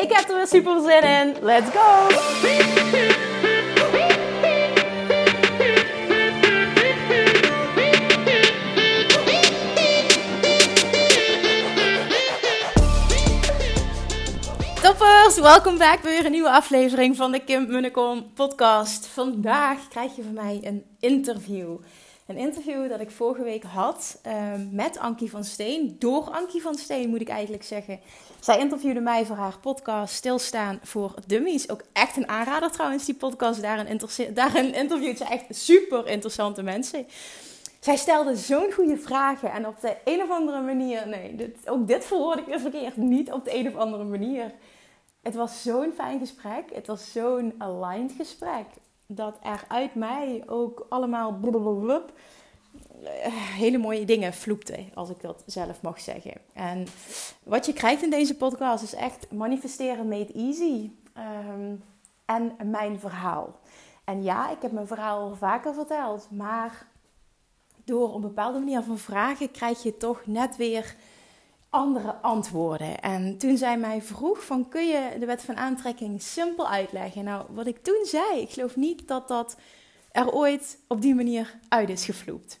Ik heb er weer super zin in. Let's go! Toppers, welkom back bij weer een nieuwe aflevering van de Kim Munnekom podcast. Vandaag krijg je van mij een interview. Een interview dat ik vorige week had ehm, met Ankie van Steen. Door Ankie van Steen moet ik eigenlijk zeggen. Zij interviewde mij voor haar podcast Stilstaan voor Dummies. Ook echt een aanrader trouwens, die podcast. Daarin, daarin interviewt ze echt super interessante mensen. Zij stelde zo'n goede vragen en op de een of andere manier, nee, dit, ook dit verwoord ik weer verkeerd, niet op de een of andere manier. Het was zo'n fijn gesprek, het was zo'n aligned gesprek, dat er uit mij ook allemaal blablabla, hele mooie dingen vloepten, als ik dat zelf mag zeggen. En wat je krijgt in deze podcast is echt manifesteren made easy. Ehm, en mijn verhaal. En ja, ik heb mijn verhaal al vaker verteld, maar door een bepaalde manier van vragen krijg je toch net weer andere antwoorden. En toen zij mij vroeg van kun je de wet van aantrekking simpel uitleggen? Nou, wat ik toen zei, ik geloof niet dat dat er ooit op die manier uit is gevloept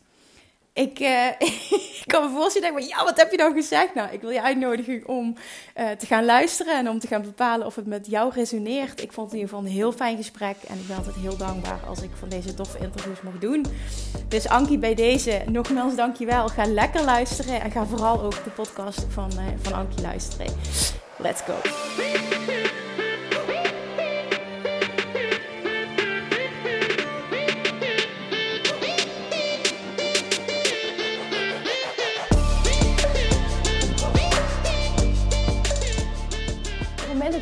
ik, uh, ik kan me voorstellen, denk ja, wat heb je dan gezegd? Nou, ik wil je uitnodigen om uh, te gaan luisteren en om te gaan bepalen of het met jou resoneert. Ik vond het in ieder geval een heel fijn gesprek en ik ben altijd heel dankbaar als ik van deze toffe interviews mag doen. Dus Ankie, bij deze nogmaals dankjewel. Ga lekker luisteren en ga vooral ook de podcast van, uh, van Ankie luisteren. Let's go!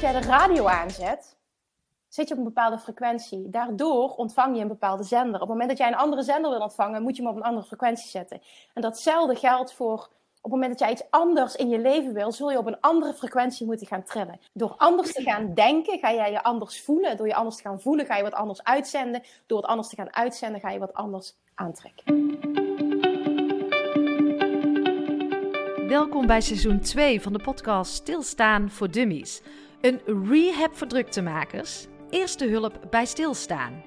Dat jij de radio aanzet, zit je op een bepaalde frequentie. Daardoor ontvang je een bepaalde zender. Op het moment dat jij een andere zender wil ontvangen, moet je hem op een andere frequentie zetten. En datzelfde geldt voor op het moment dat jij iets anders in je leven wil, zul je op een andere frequentie moeten gaan trillen. Door anders te gaan denken, ga jij je anders voelen. Door je anders te gaan voelen, ga je wat anders uitzenden. Door het anders te gaan uitzenden, ga je wat anders aantrekken. Welkom bij seizoen 2 van de podcast Stilstaan voor Dummies. Een rehab voor druktemakers. Eerste hulp bij stilstaan.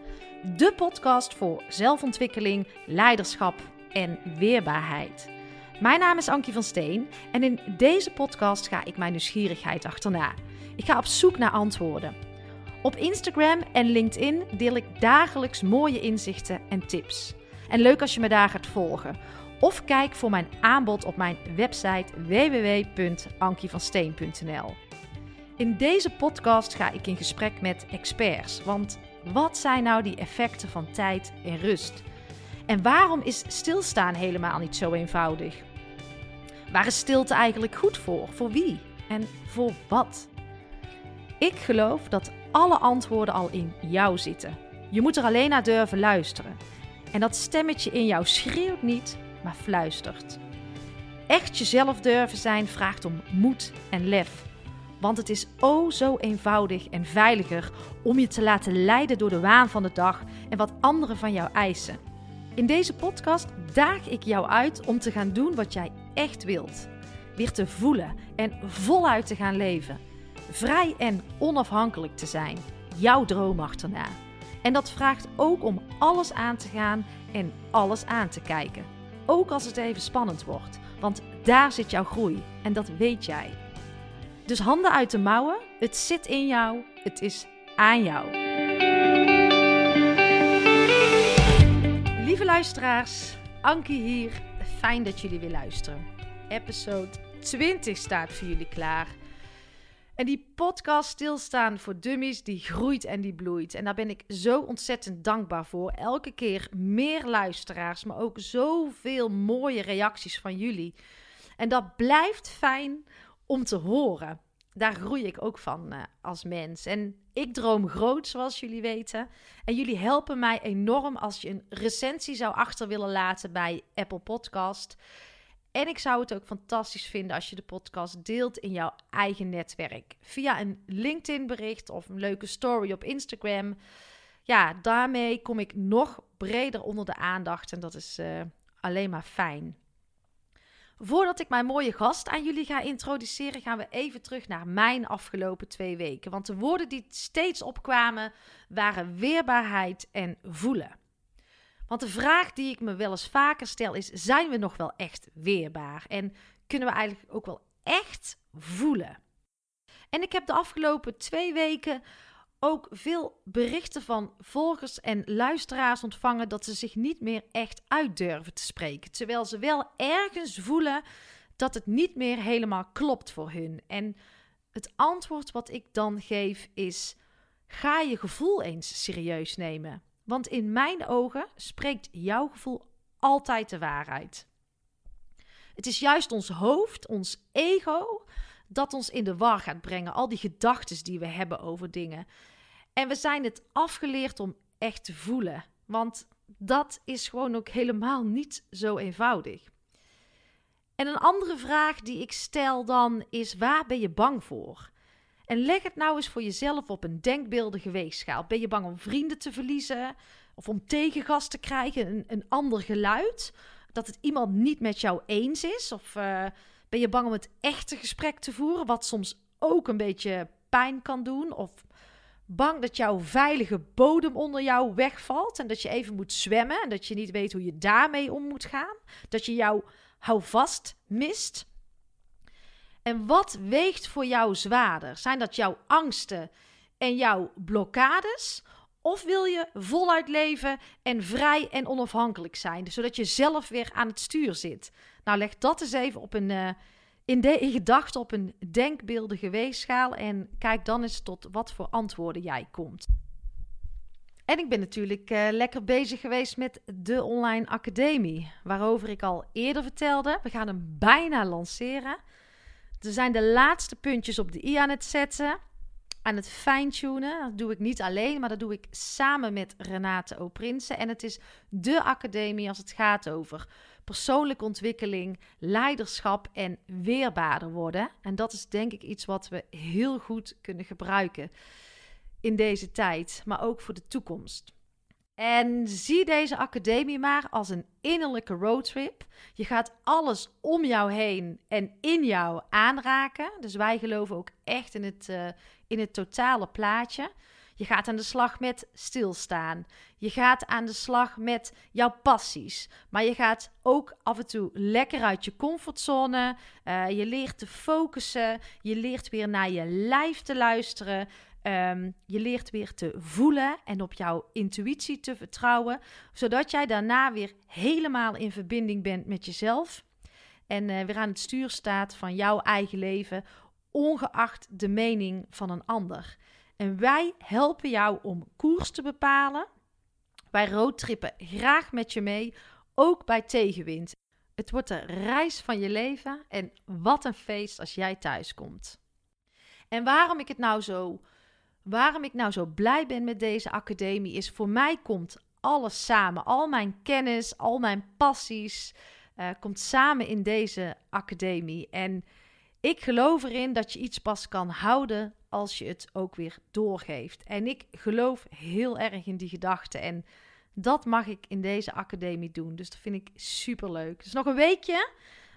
De podcast voor zelfontwikkeling, leiderschap en weerbaarheid. Mijn naam is Ankie van Steen en in deze podcast ga ik mijn nieuwsgierigheid achterna. Ik ga op zoek naar antwoorden. Op Instagram en LinkedIn deel ik dagelijks mooie inzichten en tips. En leuk als je me daar gaat volgen. Of kijk voor mijn aanbod op mijn website www.ankievansteen.nl. In deze podcast ga ik in gesprek met experts. Want wat zijn nou die effecten van tijd en rust? En waarom is stilstaan helemaal niet zo eenvoudig? Waar is stilte eigenlijk goed voor? Voor wie? En voor wat? Ik geloof dat alle antwoorden al in jou zitten. Je moet er alleen naar durven luisteren. En dat stemmetje in jou schreeuwt niet, maar fluistert. Echt jezelf durven zijn vraagt om moed en lef. Want het is o zo eenvoudig en veiliger om je te laten leiden door de waan van de dag en wat anderen van jou eisen. In deze podcast daag ik jou uit om te gaan doen wat jij echt wilt. Weer te voelen en voluit te gaan leven. Vrij en onafhankelijk te zijn. Jouw droom achterna. En dat vraagt ook om alles aan te gaan en alles aan te kijken. Ook als het even spannend wordt, want daar zit jouw groei en dat weet jij. Dus handen uit de mouwen. Het zit in jou. Het is aan jou. Lieve luisteraars, Ankie hier. Fijn dat jullie weer luisteren. Episode 20 staat voor jullie klaar. En die podcast Stilstaan voor Dummies, die groeit en die bloeit. En daar ben ik zo ontzettend dankbaar voor. Elke keer meer luisteraars, maar ook zoveel mooie reacties van jullie. En dat blijft fijn om te horen. daar groei ik ook van uh, als mens. En ik droom groot, zoals jullie weten. En jullie helpen mij enorm als je een recensie zou achter willen laten bij Apple Podcast. En ik zou het ook fantastisch vinden als je de podcast deelt in jouw eigen netwerk. Via een LinkedIn-bericht of een leuke story op Instagram. Ja, daarmee kom ik nog breder onder de aandacht en dat is uh, alleen maar fijn. Voordat ik mijn mooie gast aan jullie ga introduceren, gaan we even terug naar mijn afgelopen twee weken. Want de woorden die steeds opkwamen waren weerbaarheid en voelen. Want de vraag die ik me wel eens vaker stel is: zijn we nog wel echt weerbaar? En kunnen we eigenlijk ook wel echt voelen? En ik heb de afgelopen twee weken ook veel berichten van volgers en luisteraars ontvangen dat ze zich niet meer echt uit durven te spreken. Terwijl ze wel ergens voelen dat het niet meer helemaal klopt voor hun. En het antwoord wat ik dan geef is: ga je gevoel eens serieus nemen. Want in mijn ogen spreekt jouw gevoel altijd de waarheid. Het is juist ons hoofd, ons ego, dat ons in de war gaat brengen. Al die gedachten die we hebben over dingen. En we zijn het afgeleerd om echt te voelen. Want dat is gewoon ook helemaal niet zo eenvoudig. En een andere vraag die ik stel dan is: waar ben je bang voor? En leg het nou eens voor jezelf op een denkbeeldige weegschaal. Ben je bang om vrienden te verliezen? Of om tegengas te krijgen? Een, een ander geluid? Dat het iemand niet met jou eens is? Of uh, ben je bang om het echte gesprek te voeren? Wat soms ook een beetje pijn kan doen? Of bang dat jouw veilige bodem onder jou wegvalt en dat je even moet zwemmen en dat je niet weet hoe je daarmee om moet gaan? Dat je jouw houvast mist? En wat weegt voor jou zwaarder? Zijn dat jouw angsten en jouw blokkades? Of wil je voluit leven en vrij en onafhankelijk zijn, zodat je zelf weer aan het stuur zit? Nou, leg dat eens even op een, uh, in, de, gedachten op een denkbeeldige weegschaal en kijk dan eens tot wat voor antwoorden jij komt. En ik ben natuurlijk uh, lekker bezig geweest met de online academie, waarover ik al eerder vertelde. We gaan hem bijna lanceren. Er zijn de laatste puntjes op de i aan het zetten, aan het fine-tunen. Dat doe ik niet alleen, maar dat doe ik samen met Renate O. Prinsen. En het is de academie als het gaat over persoonlijke ontwikkeling, leiderschap en weerbaarder worden. En dat is denk ik iets wat we heel goed kunnen gebruiken in deze tijd, maar ook voor de toekomst. En zie deze academie maar als een innerlijke roadtrip. Je gaat alles om jou heen en in jou aanraken. Dus wij geloven ook echt in het, uh, in het totale plaatje. Je gaat aan de slag met stilstaan. Je gaat aan de slag met jouw passies. Maar je gaat ook af en toe lekker uit je comfortzone. Uh, je leert te focussen. Je leert weer naar je lijf te luisteren. Um, je leert weer te voelen en op jouw intuïtie te vertrouwen, zodat jij daarna weer helemaal in verbinding bent met jezelf en uh, weer aan het stuur staat van jouw eigen leven, ongeacht de mening van een ander. En wij helpen jou om koers te bepalen. Wij roadtrippen graag met je mee, ook bij tegenwind. Het wordt de reis van je leven en wat een feest als jij thuis komt. En waarom ik het nou zo Waarom ik nou zo blij ben met deze academie is voor mij komt alles samen. Al mijn kennis, al mijn passies uh, komt samen in deze academie. En ik geloof erin dat je iets pas kan houden als je het ook weer doorgeeft. En ik geloof heel erg in die gedachte. En dat mag ik in deze academie doen. Dus dat vind ik super leuk. Dus nog een weekje.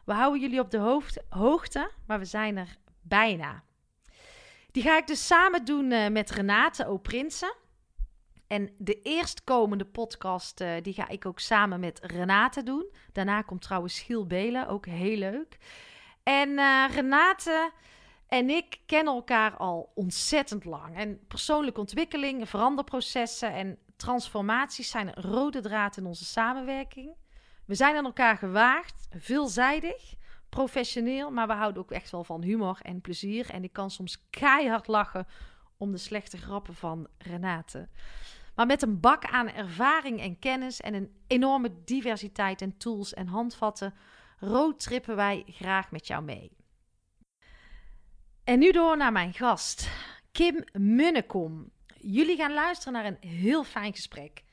We houden jullie op de hoogte, maar we zijn er bijna. Die ga ik dus samen doen uh, met Renate O. Prinsen. En de eerstkomende podcast, uh, die ga ik ook samen met Renate doen. Daarna komt trouwens Giel Belen, ook heel leuk. En uh, Renate en ik kennen elkaar al ontzettend lang. En persoonlijke ontwikkeling, veranderprocessen en transformaties zijn een rode draad in onze samenwerking. We zijn aan elkaar gewaagd, veelzijdig professioneel, maar we houden ook echt wel van humor en plezier. En ik kan soms keihard lachen om de slechte grappen van Renate. Maar met een bak aan ervaring en kennis en een enorme diversiteit en tools en handvatten roadtrippen wij graag met jou mee. En nu door naar mijn gast, Kim Munnekom. Jullie gaan luisteren naar een heel fijn gesprek.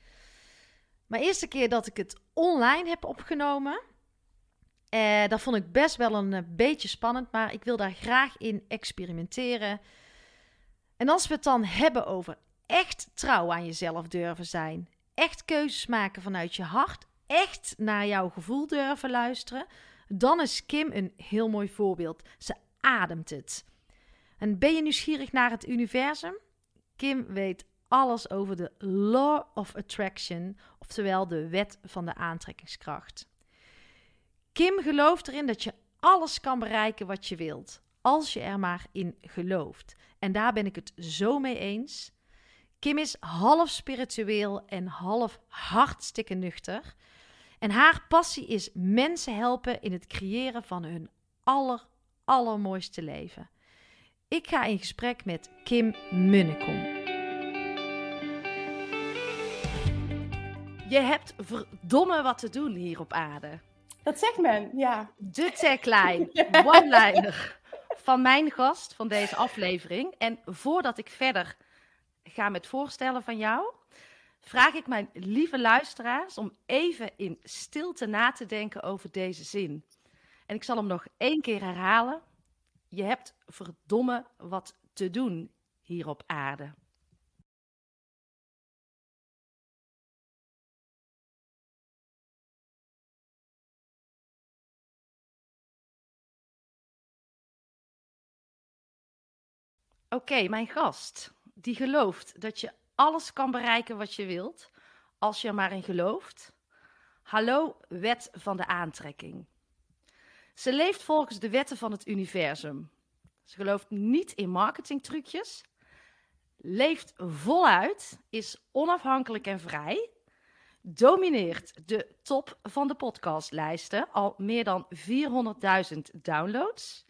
Mijn eerste keer dat ik het online heb opgenomen. Eh, dat vond ik best wel een eh, beetje spannend, maar ik wil daar graag in experimenteren. En als we het dan hebben over echt trouw aan jezelf durven zijn, echt keuzes maken vanuit je hart, echt naar jouw gevoel durven luisteren, dan is Kim een heel mooi voorbeeld. Ze ademt het. En ben je nieuwsgierig naar het universum? Kim weet alles over de Law of Attraction, oftewel de wet van de aantrekkingskracht. Kim gelooft erin dat je alles kan bereiken wat je wilt, als je er maar in gelooft. En daar ben ik het zo mee eens. Kim is half spiritueel en half hartstikke nuchter. En haar passie is mensen helpen in het creëren van hun aller, allermooiste leven. Ik ga in gesprek met Kim Munnekom. Je hebt verdomme wat te doen hier op aarde. Dat zegt men, ja. De tagline, one-liner van mijn gast van deze aflevering. En voordat ik verder ga met voorstellen van jou, vraag ik mijn lieve luisteraars om even in stilte na te denken over deze zin. En ik zal hem nog één keer herhalen. Je hebt verdomme wat te doen hier op aarde. Oké, mijn gast, die gelooft dat je alles kan bereiken wat je wilt, als je er maar in gelooft. Hallo, wet van de aantrekking. Ze leeft volgens de wetten van het universum. Ze gelooft niet in marketingtrucjes, leeft voluit, is onafhankelijk en vrij, domineert de top van de podcastlijsten, al meer dan 400.000 downloads,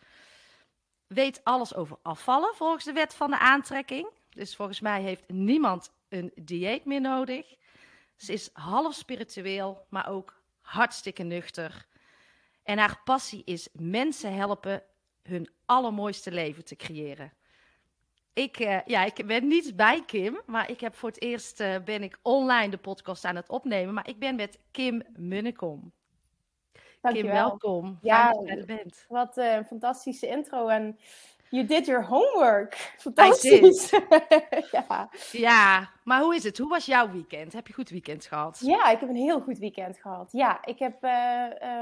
weet alles over afvallen volgens de wet van de aantrekking. Dus volgens mij heeft niemand een dieet meer nodig. Ze is half spiritueel, maar ook hartstikke nuchter. En haar passie is mensen helpen hun allermooiste leven te creëren. Ik, uh, ja, ik ben niet bij Kim, maar ik heb voor het eerst uh, ben ik online de podcast aan het opnemen. Maar ik ben met Kim Munnekom. Kim, welkom. Ja, Fijn dat je er bent. Wat een uh, fantastische intro. En you did your homework. Fantastisch. ja. ja, maar hoe is het? Hoe was jouw weekend? Heb je een goed weekend gehad? Ja, ik heb een heel goed weekend gehad. Ja, ik heb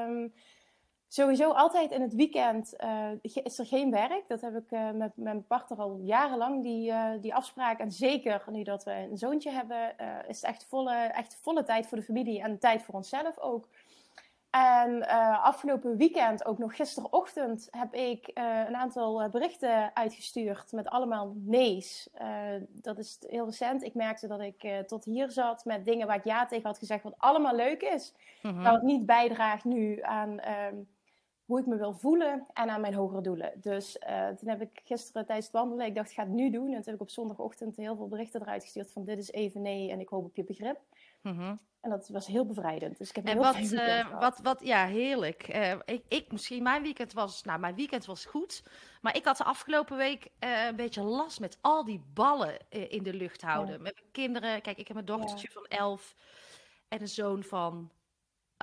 um, sowieso altijd in het weekend uh, is er geen werk. Dat heb ik uh, met, mijn partner al jarenlang, die, uh, die afspraak. En zeker nu dat we een zoontje hebben, is het echt volle, echt volle tijd voor de familie en tijd voor onszelf ook. En afgelopen weekend, ook nog gisterochtend, heb ik een aantal berichten uitgestuurd met allemaal nee's. Dat is heel recent. Ik merkte dat ik tot hier zat met dingen waar ik ja tegen had gezegd, wat allemaal leuk is. Mm -hmm. Maar wat niet bijdraagt nu aan ehm, hoe ik me wil voelen en aan mijn hogere doelen. Dus toen heb ik gisteren tijdens het wandelen, ik dacht ik ga het nu doen. En toen heb ik op zondagochtend heel veel berichten eruit gestuurd van dit is even nee en ik hoop op je begrip. Mm -hmm. En dat was heel bevrijdend. Dus ik heb en heel wat, uh, wat, wat, ja, heerlijk. Uh, ik, ik, misschien, mijn weekend was, nou, mijn weekend was goed. Maar ik had de afgelopen week uh, een beetje last met al die ballen in de lucht houden. Ja. Met mijn kinderen. Kijk, ik heb een dochtertje ja. van elf en een zoon van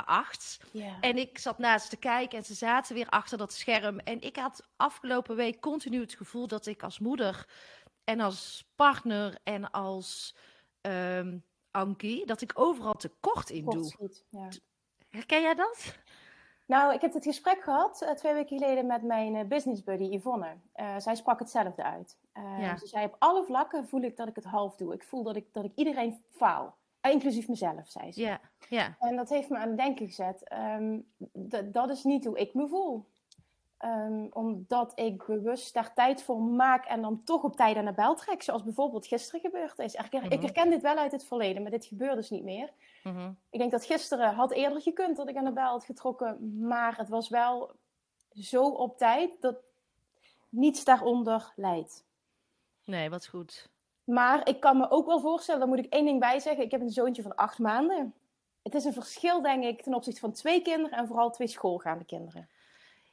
acht. Ja. En ik zat naast te kijken en ze zaten weer achter dat scherm. En ik had afgelopen week continu het gevoel dat ik als moeder en als partner en als... Um, Ankie, dat ik overal tekort in doe. Goed, ja. Herken jij dat? Nou, ik heb het gesprek gehad uh, twee weken geleden met mijn uh, business buddy Yvonne. Uh, zij sprak hetzelfde uit. Ja. Ze zei, op alle vlakken voel ik dat ik het half doe. Ik voel dat ik, dat ik iedereen faal. Inclusief mezelf, zei ze. Ja. Ja. En dat heeft me aan het denken gezet. Um, dat is niet hoe ik me voel. Um, omdat ik bewust daar tijd voor maak en dan toch op tijd aan de bel trek. Zoals bijvoorbeeld gisteren gebeurd is. Ik, ik herken dit wel uit het verleden, maar dit gebeurt dus niet meer. Mm -hmm. Ik denk dat gisteren had eerder gekund dat ik aan de bel had getrokken. Maar het was wel zo op tijd dat niets daaronder leidt. Nee, wat goed. Maar ik kan me ook wel voorstellen, daar moet ik één ding bij zeggen. Ik heb een zoontje van acht maanden. Het is een verschil, denk ik, ten opzichte van twee kinderen en vooral twee schoolgaande kinderen.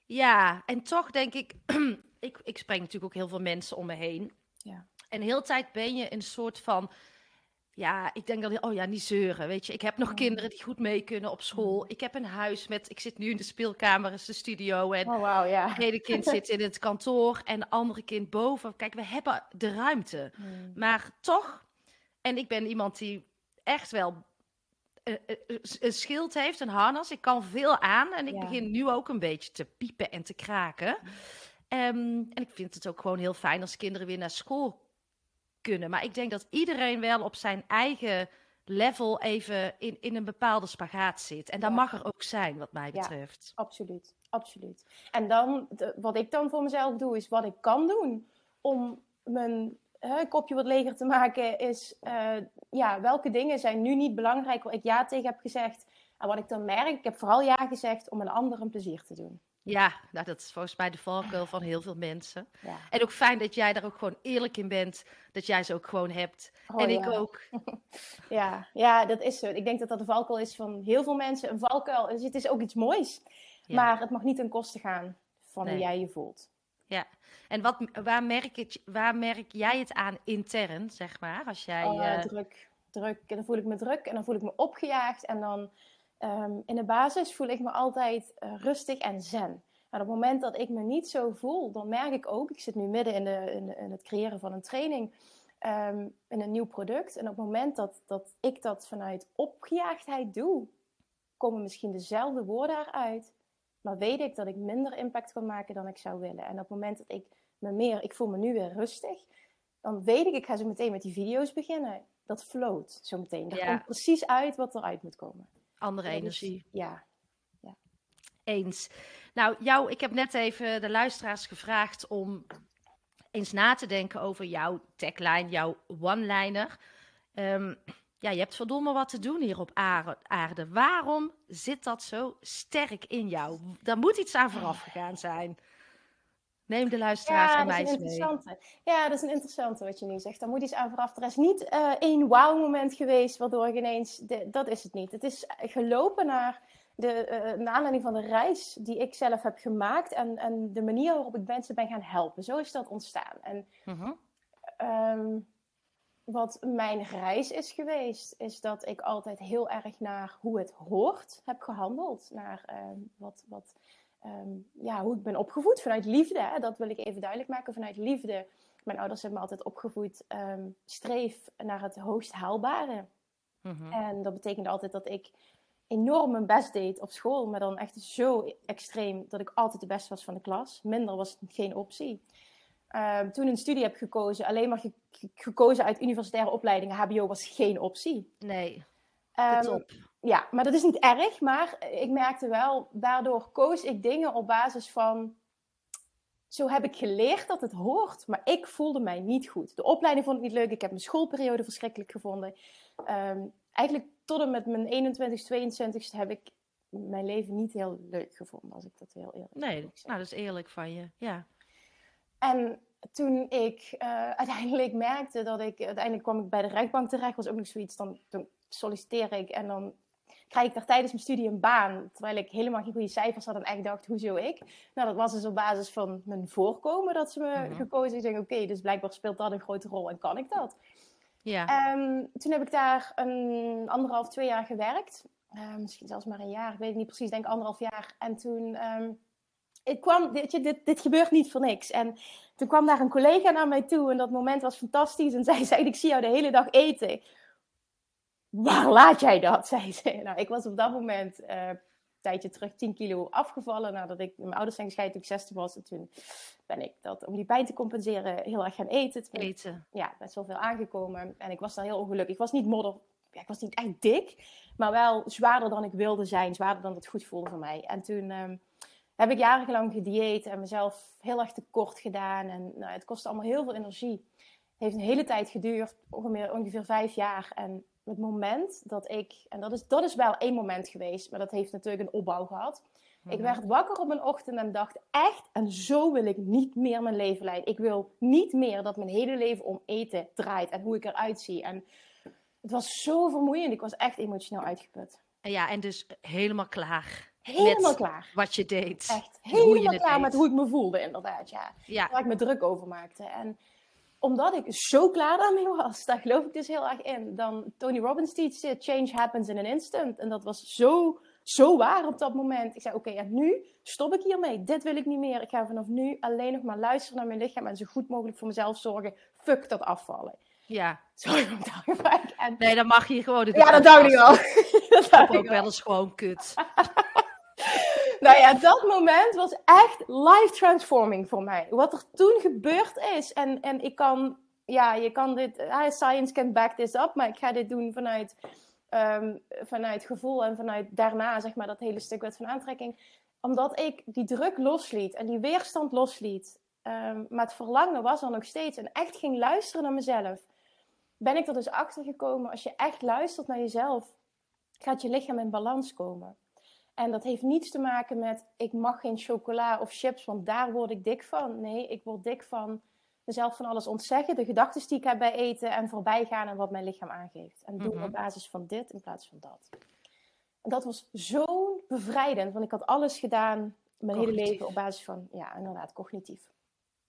Ja, en toch denk ik, ik, ik spreek natuurlijk ook heel veel mensen om me heen. Ja. En de hele tijd ben je een soort van ja, ik denk dan, oh ja, niet zeuren, weet je. Ik heb nog Mm. kinderen die goed mee kunnen op school. Ik heb een huis met, ik zit nu in de speelkamer, is de studio. En Oh, wauw, ja. het ene kind zit in het kantoor en het andere kind boven. Kijk, we hebben de ruimte. Hmm. Maar toch, en ik ben iemand die echt wel eh, eh, eh, een schild heeft, een harnas. Ik kan veel aan en ik Ja. begin nu ook een beetje te piepen en te kraken. Ehm, en ik vind het ook gewoon heel fijn als kinderen weer naar school kunnen. Maar ik denk dat iedereen wel op zijn eigen level even in, in een bepaalde spagaat zit. En dat Ja. mag er ook zijn, wat mij Ja. betreft. Absoluut, absoluut. En dan, de- wat ik dan voor mezelf doe, is wat ik kan doen om mijn hè, kopje wat leger te maken, is eh, ja, welke dingen zijn nu niet belangrijk waar ik ja tegen heb gezegd. En wat ik dan merk, ik heb vooral ja gezegd om een ander een plezier te doen. Ja, nou, dat is volgens mij de valkuil van heel veel mensen. Ja. En ook fijn dat jij daar ook gewoon eerlijk in bent. Dat jij ze ook gewoon hebt. Oh, en ik ook. Ja, ja, dat is zo. Ik denk dat dat de valkuil is van heel veel mensen. Een valkuil, dus het is ook iets moois. Ja. Maar het mag niet ten koste gaan van Nee. hoe jij je voelt. Ja. En wat, waar, merk het, waar merk jij het aan intern, zeg maar? Als jij. Oh, eh, druk, druk. En dan voel ik me druk en dan voel ik me opgejaagd. En dan ehm, in de basis voel ik me altijd eh, rustig en zen. En op het moment dat ik me niet zo voel, dan merk ik ook, ik zit nu midden in, de, in, de- in het creëren van een training, ehm, in een nieuw product. En op het moment dat, dat ik dat vanuit opgejaagdheid doe, komen misschien dezelfde woorden eruit. Maar weet ik dat ik minder impact kan maken dan ik zou willen. En op het moment dat ik me meer, ik voel me nu weer rustig, dan weet ik, ik ga zo meteen met die video's beginnen. Dat float zo meteen. Ja. komt precies uit wat eruit moet komen. Andere energie. ja, Eens. Nou, jou, ik heb net even de luisteraars gevraagd om eens na te denken over jouw tagline, jouw one-liner. Ehm, ja, je hebt verdomme wat te doen hier op aarde- aarde. Waarom zit dat zo sterk in jou? Daar moet iets aan vooraf gegaan zijn. Neem de luisteraars ja en dat mij is een eens mee. interessante. Ja, dat is een interessante wat je nu zegt. Daar moet iets aan vooraf. Er is niet eh, één wauw-moment geweest waardoor ik ineens... de- dat is het niet. Het is gelopen naar de, eh naar aanleiding van de reis die ik zelf heb gemaakt... En, en de manier waarop ik mensen ben gaan helpen. Zo is dat ontstaan. En Mhm. Ehm, wat mijn reis is geweest, is dat ik altijd heel erg naar hoe het hoort heb gehandeld. Naar ehm, wat, wat, ehm, ja, hoe ik ben opgevoed vanuit liefde. Hè? Dat wil ik even duidelijk maken. Vanuit liefde. Mijn ouders hebben me altijd opgevoed. ehm, streef naar het hoogst haalbare. Mhm. En dat betekende altijd dat ik enorm mijn best deed op school. Maar dan echt zo extreem dat ik altijd de beste was van de klas. Minder was geen optie. Ehm, toen een studie heb gekozen, alleen maar ge- ge- gekozen uit universitaire opleidingen. HBO was geen optie. Nee, Ehm, top. Ja, maar dat is niet erg. Maar ik merkte wel, daardoor koos ik dingen op basis van. Zo heb ik geleerd dat het hoort, maar ik voelde mij niet goed. De opleiding vond ik niet leuk. Ik heb mijn schoolperiode verschrikkelijk gevonden. Ehm, eigenlijk tot en met mijn 21ste, 22ste heb ik mijn leven niet heel leuk gevonden, als ik dat heel eerlijk Nee, nou, dat is eerlijk van je. Ja. En toen ik eh, uiteindelijk merkte dat ik... Uiteindelijk kwam ik bij de rechtbank terecht. was ook nog zoiets. Dan, dan solliciteer ik en dan krijg ik daar tijdens mijn studie een baan. Terwijl ik helemaal geen goede cijfers had en echt dacht, hoezo ik? Nou, dat was dus op basis van mijn voorkomen dat ze me Mhm. gekozen. Ik denk, oké, dus blijkbaar speelt dat een grote rol en kan ik dat. Ja. Ehm, toen heb ik daar een anderhalf, twee jaar gewerkt. Eh, misschien zelfs maar een jaar, ik weet het niet precies, ik denk anderhalf jaar. En toen ehm, ik kwam, je, dit, dit gebeurt niet voor niks. En toen kwam daar een collega naar mij toe en dat moment was fantastisch. En zij zei, ik zie jou de hele dag eten. Waar laat jij dat? zei ze. Nou, ik was op dat moment eh, een tijdje terug 10 kilo afgevallen nadat ik mijn ouders zijn gescheiden toen ik 16 was. En toen ben ik dat, om die pijn te compenseren, heel erg gaan eten. Toen ik Eten. ja, best wel veel aangekomen. En ik was daar heel ongelukkig. Ik was niet modder, ja, ik was niet echt dik, maar wel zwaarder dan ik wilde zijn, zwaarder dan het goed voelde voor mij. En toen ehm, heb ik jarenlang gedieet en mezelf heel erg tekort gedaan. En nou, het kostte allemaal heel veel energie. Het heeft een hele tijd geduurd, ongeveer, ongeveer vijf jaar. En het moment dat ik, en dat is, dat is wel één moment geweest, maar dat heeft natuurlijk een opbouw gehad. Ik Mhm. werd wakker op een ochtend en dacht echt, en zo wil ik niet meer mijn leven leiden. Ik wil niet meer dat mijn hele leven om eten draait en hoe ik eruit zie. En het was zo vermoeiend. Ik was echt emotioneel uitgeput. Ja, en dus helemaal klaar. Helemaal met klaar. wat je deed. Echt en hoe je helemaal klaar deed. met hoe ik me voelde, inderdaad. Ja. Ja, Waar ik me druk over maakte. En omdat ik zo klaar daarmee was, daar geloof ik dus heel erg in. Dan Tony Robbins teachte, change happens in an instant. En dat was zo, zo waar op dat moment. Ik zei, oké, en nu stop ik hiermee. Dit wil ik niet meer. Ik ga vanaf nu alleen nog maar luisteren naar mijn lichaam en zo goed mogelijk voor mezelf zorgen. Fuck dat afvallen. ja. Daar gelijk. En... Nee, dan mag je gewoon... Ja, dat dacht ik wel. dat dacht ook ik wel. wel eens gewoon kut. Nou ja, dat moment was echt life transforming voor mij. Wat er toen gebeurd is. En, en ik kan, ja, je kan dit, eh, science can back this up, maar ik ga dit doen vanuit, ehm, vanuit gevoel en vanuit daarna, zeg maar, dat hele stuk wet van aantrekking. Omdat ik die druk losliet en die weerstand losliet. ehm, maar het verlangen was er nog steeds. En echt ging luisteren naar mezelf. Ben ik er dus achter gekomen, als je echt luistert naar jezelf, gaat je lichaam in balans komen. En dat heeft niets te maken met ik mag geen chocola of chips, want daar word ik dik van. Nee, ik word dik van mezelf van alles ontzeggen, de gedachten die ik heb bij eten en voorbij gaan en wat mijn lichaam aangeeft. En doen Mhm. op basis van dit in plaats van dat. En dat was zo bevrijdend, want ik had alles gedaan, mijn hele leven op basis van, ja, inderdaad, cognitief.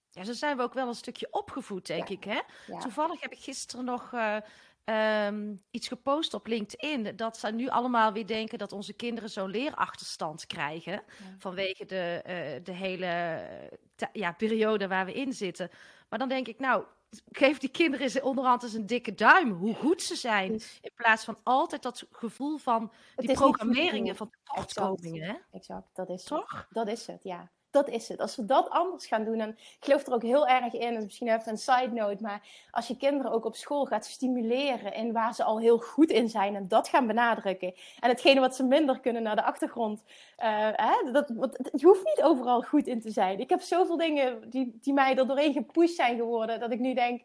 Ja, zo zijn we ook wel een stukje opgevoed, denk Ja. ik. Hè? Ja. Toevallig heb ik gisteren nog eh, ehm, iets gepost op LinkedIn. Dat ze nu allemaal weer denken dat onze kinderen zo'n leerachterstand krijgen. Vanwege de, eh, de hele eh, ja, periode waar we in zitten. Maar dan denk ik, nou, geef die kinderen eens onderhand eens een dikke duim. Hoe goed ze zijn. In plaats van altijd dat gevoel van die programmeringen van tekortkomingen. Hè? Exact, dat is het. Toch? Dat is het, ja. Dat is het. Als we dat anders gaan doen, en ik geloof er ook heel erg in, en misschien even een side note, maar als je kinderen ook op school gaat stimuleren in waar ze al heel goed in zijn en dat gaan benadrukken. En hetgene wat ze minder kunnen naar de achtergrond. eh, hè, dat, want je hoeft niet overal goed in te zijn. Ik heb zoveel dingen die, die mij er doorheen gepusht zijn geworden, dat ik nu denk,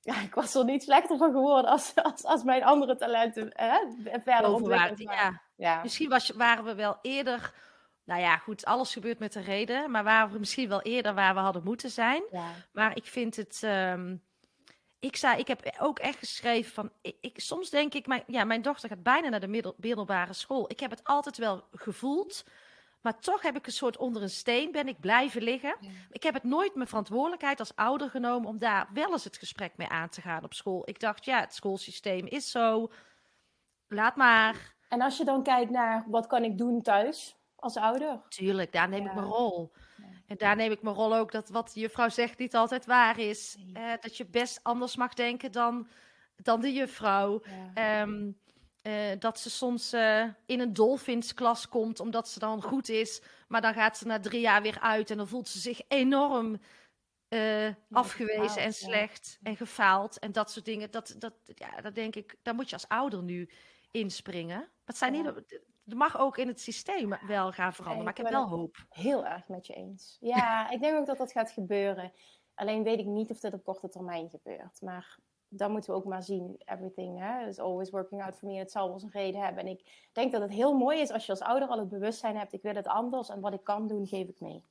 ja, ik was er niet slechter van geworden als, als, als mijn andere talenten hè, verder ontwikkeld waren. Ja. Ja. Misschien was, waren we wel eerder. Nou ja, goed, alles gebeurt met een reden. Maar waren we misschien wel eerder waar we hadden moeten zijn. Ja. Maar ik vind het. ehm, ik, zei, ik heb ook echt geschreven van. Ik, ik- soms denk ik, mijn, ja, mijn dochter gaat bijna naar de middel, middelbare school. Ik heb het altijd wel gevoeld. Maar toch heb ik een soort onder een steen ben ik blijven liggen. Ja. Ik heb het nooit mijn verantwoordelijkheid als ouder genomen om daar wel eens het gesprek mee aan te gaan op school. Ik dacht, ja, het schoolsysteem is zo. Laat maar. En als je dan kijkt naar wat kan ik doen thuis als ouder? Tuurlijk, daar neem ik mijn rol. Ja. En daar neem ik mijn rol ook dat wat juffrouw zegt niet altijd waar is. Nee. Dat je best anders mag denken dan, dan de juffrouw. Ja. Ehm, eh, dat ze soms eh, in een dolfinsklas komt omdat ze dan goed is. Maar dan gaat ze na drie jaar weer uit en dan voelt ze zich enorm eh, afgewezen gefaald, en slecht en gefaald. En dat soort dingen. Dat, dat, ja, dat denk ik, daar moet je als ouder nu inspringen. Het zijn niet, er mag ook in het systeem wel gaan veranderen. Maar ik heb wel hoop. Heel erg met je eens. Ja, ik denk ook dat dat gaat gebeuren. Alleen weet ik niet of dit op korte termijn gebeurt. Maar dan moeten we ook maar zien. Everything hè, is always working out for me. Het zal wel zijn reden hebben. En ik denk dat het heel mooi is als je als ouder al het bewustzijn hebt. Ik wil het anders. En wat ik kan doen, geef ik mee.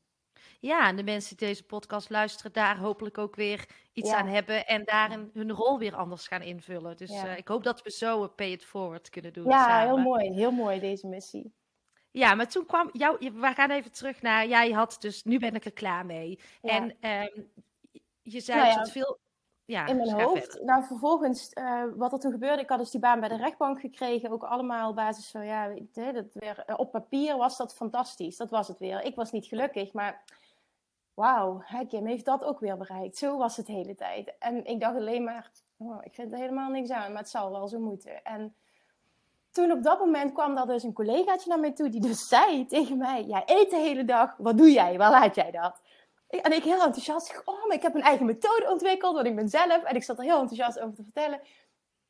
Ja, en de mensen die deze podcast luisteren, daar hopelijk ook weer iets Ja. aan hebben en daarin hun rol weer anders gaan invullen. Dus Ja. eh, ik hoop dat we zo een pay it forward kunnen doen. Ja, samen. heel mooi. Heel mooi deze missie. Ja, maar toen kwam jou, je- we gaan even terug naar, jij had dus, nu ben ik er klaar mee. Ja. En ehm, je zei Nou ja, veel, ja, in mijn hoofd. verder. Nou, vervolgens, eh, wat er toen gebeurde, ik had dus die baan bij de rechtbank gekregen. Ook allemaal op basis van, ja, weet je, dat weer, eh, op papier was dat fantastisch. Dat was het weer. Ik was niet gelukkig, maar wauw, Kim heeft dat ook weer bereikt. Zo was het de hele tijd. En ik dacht alleen maar, oh, ik vind er helemaal niks aan, maar het zal wel zo moeten. En toen op dat moment kwam er dus een collegaatje naar mij toe, die dus zei tegen mij, jij eet de hele dag, wat doe jij, waar laat jij dat? Ik- En ik heel enthousiast, zeg, oh, maar ik heb een eigen methode ontwikkeld, want ik ben zelf. En ik zat er heel enthousiast over te vertellen.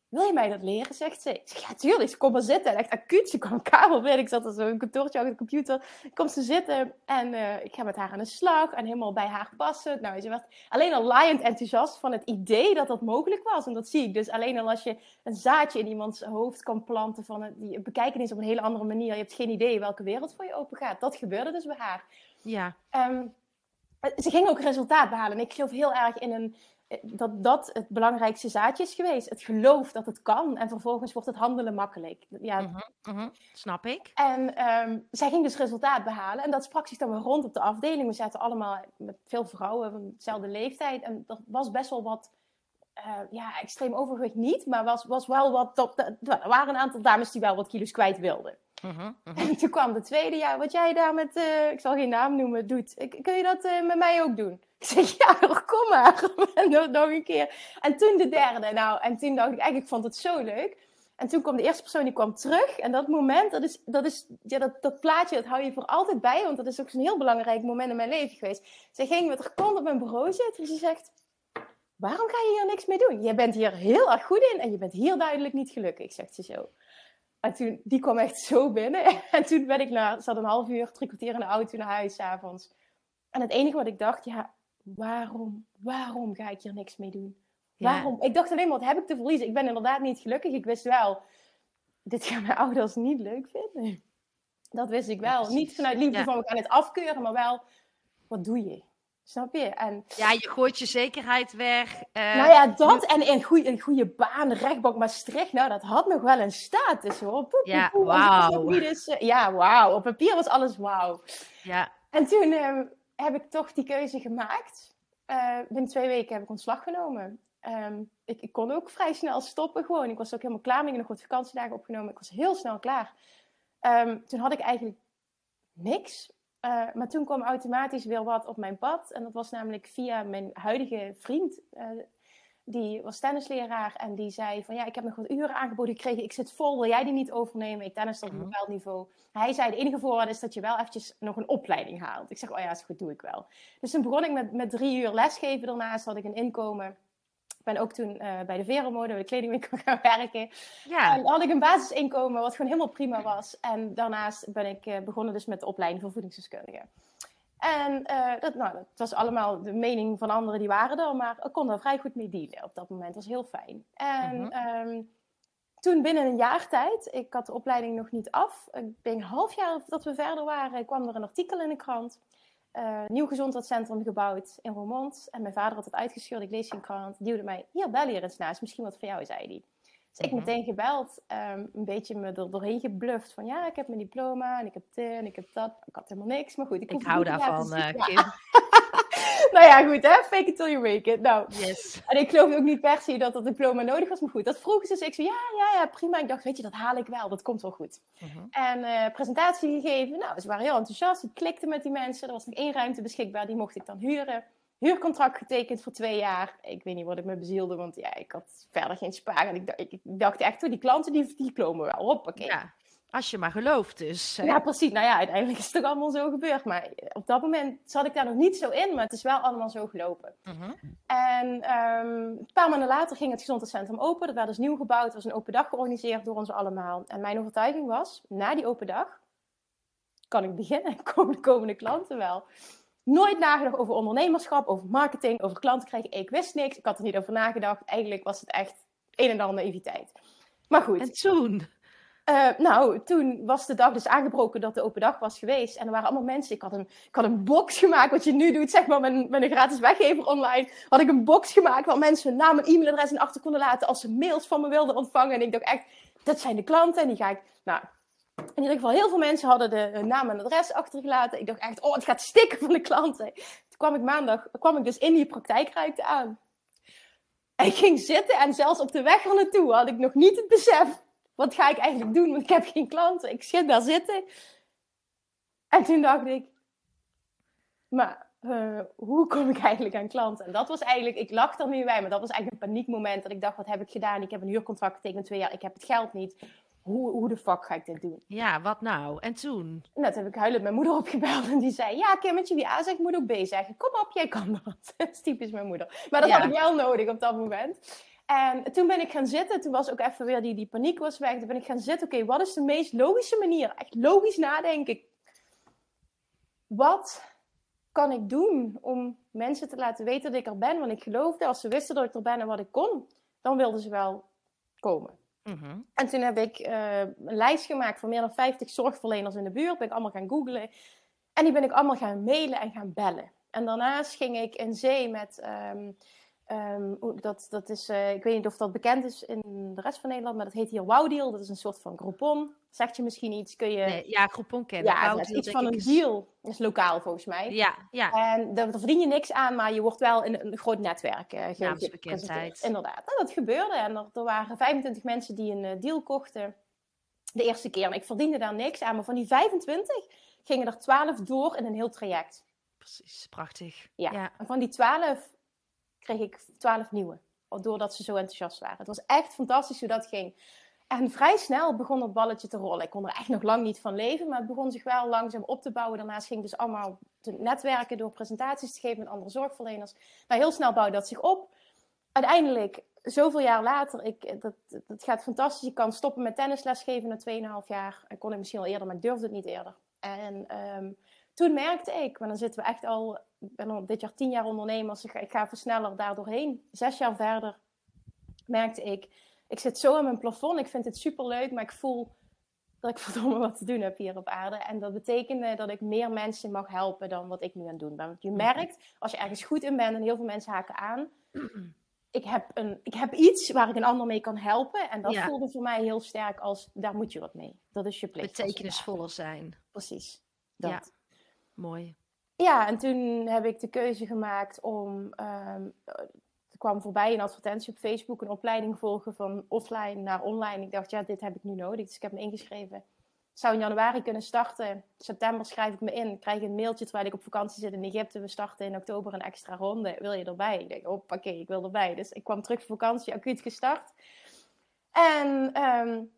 Wil je mij dat leren, zegt ze. Ik zeg, ja, tuurlijk. Ze komt maar zitten. En echt acuut, ze kwam een kamer binnen. Ik zat er zo in een kantoortje achter de computer. Komt ze zitten en eh, ik ga met haar aan de slag. En helemaal bij haar passen. Nou, ze werd alleen al laaiend enthousiast van het idee dat dat mogelijk was. En dat zie ik dus alleen al als je een zaadje in iemands hoofd kan planten. Van het, die bekijken is op een hele andere manier. Je hebt geen idee welke wereld voor je open gaat. Dat gebeurde dus bij haar. Ja, Ehm, ze ging ook resultaat behalen. En ik geloof heel erg in een, dat dat het belangrijkste zaadje is geweest. Het geloof dat het kan. En vervolgens wordt het handelen makkelijk. Ja. Mhm, mhm, Snap ik. En ehm, zij ging dus resultaat behalen. En dat sprak zich dan weer rond op de afdeling. We zaten allemaal met veel vrouwen van dezelfde leeftijd. En er was best wel wat... eh, ja, extreem overgewicht niet. Maar was, was wel wat... Top, er waren een aantal dames die wel wat kilo's kwijt wilden. Mhm, mhm. En toen kwam de tweede, ja, wat jij daar met, eh, ik zal geen naam noemen, doet. Kun je dat eh, met mij ook doen? Ik zeg, ja, kom maar. En nog, nog een keer. En toen de derde, nou, en toen dacht ik, eigenlijk vond het zo leuk. En toen kwam de eerste persoon, die kwam terug. En dat moment, dat is, dat is, ja, dat, dat plaatje, dat hou je voor altijd bij. Want dat is ook zo'n heel belangrijk moment in mijn leven geweest. Ze ging met haar kont op mijn bureau zitten en ze zegt... Waarom ga je hier niks mee doen? Je bent hier heel erg goed in en je bent hier duidelijk niet gelukkig, zegt ze zo. En toen, die kwam echt zo binnen. En toen ben ik naar, zat een half uur, drie kwartier in de auto naar huis 's avonds. En het enige wat ik dacht, ja, waarom, waarom ga ik hier niks mee doen? Ja. Waarom? Ik dacht alleen maar, wat heb ik te verliezen? Ik ben inderdaad niet gelukkig. Ik wist wel, dit gaan mijn ouders niet leuk vinden. Dat wist ik wel. Niet vanuit liefde Ja. van we gaan het afkeuren, maar wel, wat doe je? Snap je? En Ja, je gooit je zekerheid weg. eh, nou ja, dat en een goede, een goede baan, rechtbank Maastricht, nou, dat had nog wel een status hoor. Ja, wauw. eh, ja, wauw. Op papier was alles wauw. ja. En toen ehm, heb ik toch die keuze gemaakt. Eh, binnen twee weken heb ik ontslag genomen. Ehm, ik, ik kon ook vrij snel stoppen gewoon. Ik was ook helemaal klaar. Ik heb nog wat vakantiedagen opgenomen. Ik was heel snel klaar. Ehm, toen had ik eigenlijk niks. Eh, maar toen kwam automatisch weer wat op mijn pad. En dat was namelijk via mijn huidige vriend. eh, die was tennisleraar en die zei van ja, ik heb nog wat uren aangeboden gekregen. Ik zit vol, wil jij die niet overnemen? Ik tennis op een Mhm. bepaald niveau. Hij zei de enige voorwaarde is dat je wel eventjes nog een opleiding haalt. Ik zeg, oh ja, is goed, doe ik wel. Dus toen begon ik met, met drie uur lesgeven. Daarnaast had ik een inkomen. Ik ben ook toen eh, bij de Veromode, bij de kledingwinkel gaan werken. ja. En had ik een basisinkomen, wat gewoon helemaal prima was. En daarnaast ben ik eh, begonnen dus met de opleiding voor voedingsdeskundige. En eh, dat, nou, dat was allemaal de mening van anderen, die waren er. Maar ik kon er vrij goed mee dealen op dat moment. Dat was heel fijn. En Mhm. ehm, toen binnen een jaar tijd, ik had de opleiding nog niet af. Ik ben een half jaar dat we verder waren, kwam er een artikel in de krant. Eh, nieuw gezondheidscentrum gebouwd in Roermond. En mijn vader had het uitgescheurd. Ik lees in krant. Duwde mij, hier, bel hier eens naast. Misschien wat voor jou, zei hij. Dus ik Mhm. meteen gebeld. ehm, een beetje me er doorheen gebluft. Van ja, ik heb mijn diploma. En ik heb dit en ik heb dat. Ik had helemaal niks. Maar goed, ik, Ik hou daarvan, zien. Ja. Kim. nou ja, goed hè. Fake it till you make it. Nou, Yes. en ik geloof ook niet per se dat dat diploma nodig was. Maar goed, dat vroeg ze. Dus ik zei ja, ja, ja, prima. Ik dacht, weet je, dat haal ik wel. Dat komt wel goed. Mhm. En eh, presentatie gegeven. Nou, ze waren heel enthousiast. Ik klikte met die mensen. Er was nog één ruimte beschikbaar. Die mocht ik dan huren. Huurcontract getekend voor twee jaar. Ik weet niet wat ik me bezielde, want ja, ik had verder geen spaar. En ik dacht, ik, ik dacht echt, oh, die klanten die, die komen wel. Hoppakee. Ja. Als je maar gelooft dus. hè. ja, precies. Nou ja, uiteindelijk is het toch allemaal zo gebeurd. Maar op dat moment zat ik daar nog niet zo in, maar het is wel allemaal zo gelopen. Mhm. En ehm, een paar maanden later ging het gezondheidscentrum open. Dat werd dus nieuw gebouwd. Er was een open dag georganiseerd door ons allemaal. En mijn overtuiging was, na die open dag kan ik beginnen. Komen de komende klanten wel. Nooit nagedacht over ondernemerschap, over marketing, over klanten krijgen. Ik wist niks. Ik had er niet over nagedacht. Eigenlijk was het echt een en ander naïviteit. Maar goed. En toen? Eh, nou, toen was de dag dus aangebroken dat de open dag was geweest. En er waren allemaal mensen. Ik had een, ik had een box gemaakt, wat je nu doet, zeg maar, met, een gratis weggever online. Had ik een box gemaakt waar mensen hun naam en e-mailadres in achter konden laten als ze mails van me wilden ontvangen. En ik dacht echt, dat zijn de klanten. En die ga ik, nou, in ieder geval, heel veel mensen hadden de hun naam en adres achtergelaten. Ik dacht echt, oh, het gaat stikken van de klanten. Toen kwam ik maandag, kwam ik dus in die praktijkruimte aan. En ik ging zitten en zelfs op de weg er naartoe had ik nog niet het besef. Wat ga ik eigenlijk doen? Want ik heb geen klanten. Ik zit daar zitten. En toen dacht ik, maar eh, hoe kom ik eigenlijk aan klanten? En dat was eigenlijk, ik lach er nu bij, maar dat was eigenlijk een paniekmoment. Dat ik dacht, wat heb ik gedaan? Ik heb een huurcontract getekend twee jaar. Ik heb het geld niet. Hoe, hoe de fuck ga ik dit doen? Ja, wat nou? En toen? En dat heb ik huilend mijn moeder opgebeld. En die zei, ja Kimmetje, wie A zegt moet ook B zeggen. Kom op, jij kan dat. dat is typisch mijn moeder. Maar dat Ja. had ik wel nodig op dat moment. En toen ben ik gaan zitten. Toen was ook even weer die, die paniek was weg. Toen ben ik gaan zitten. Oké, wat is de meest logische manier? Echt logisch nadenken. Wat kan ik doen om mensen te laten weten dat ik er ben? Want ik geloofde, als ze wisten dat ik er ben en wat ik kon, dan wilden ze wel komen. Mhm. En toen heb ik eh, een lijst gemaakt van meer dan 50 zorgverleners in de buurt. Ben ik allemaal gaan googlen. En die ben ik allemaal gaan mailen en gaan bellen. En daarnaast ging ik in zee met ehm, ehm, dat, dat is, uh, ik weet niet of dat bekend is in de rest van Nederland, maar dat heet hier Wow Deal. Dat is een soort van Groupon. Zegt je misschien iets? Kun je... Nee, ja, Groupon kennen. Ja, is iets van een deal. Dat is lokaal volgens mij. Ja, ja. En daar, verdien je niks aan, maar je wordt wel in een groot netwerk uh, bekendheid. Inderdaad. En dat gebeurde. En er, er, waren 25 mensen die een deal kochten de eerste keer. En ik verdiende daar niks aan, maar van die 25 gingen er 12 door in een heel traject. Precies, prachtig. Ja. En van die 12 kreeg ik 12 nieuwe. Doordat ze zo enthousiast waren. Het was echt fantastisch hoe dat ging. En vrij snel begon het balletje te rollen. Ik kon er echt nog lang niet van leven, maar het begon zich wel langzaam op te bouwen. Daarnaast ging dus allemaal te netwerken door presentaties te geven met andere zorgverleners. Nou, heel snel bouwde dat zich op. Uiteindelijk, zoveel jaar later, ik, dat, dat gaat fantastisch. Ik kan stoppen met tennisles geven na 2,5 jaar. Ik kon het misschien al eerder, maar ik durfde het niet eerder. En ehm, toen merkte ik, maar dan zitten we echt al, ik ben al dit jaar tien jaar ondernemers, ik ga, ik ga versneller daar doorheen. Zes jaar verder merkte ik, ik zit zo aan mijn plafond, ik vind het super leuk, maar ik voel dat ik verdomme wat te doen heb hier op aarde. En dat betekende dat ik meer mensen mag helpen dan wat ik nu aan het doen ben. Want je merkt, als je ergens goed in bent en heel veel mensen haken aan, ik heb, een, ik heb iets waar ik een ander mee kan helpen. En dat voelde voor mij heel sterk als, daar moet je wat mee. Dat is je plicht. Betekenisvoller zijn. Precies. Dat. Ja. Mooi. Ja, en toen heb ik de keuze gemaakt om. Um, er kwam voorbij een advertentie op Facebook, een opleiding volgen van offline naar online. Ik dacht, ja, dit heb ik nu nodig. Dus ik heb me ingeschreven. zou in januari kunnen starten. September schrijf ik me in. Krijg een mailtje terwijl ik op vakantie zit in Egypte. We starten in oktober een extra ronde. Wil je erbij? Ik denk, oké, ik wil erbij. Dus ik kwam terug van vakantie, acuut gestart. En um,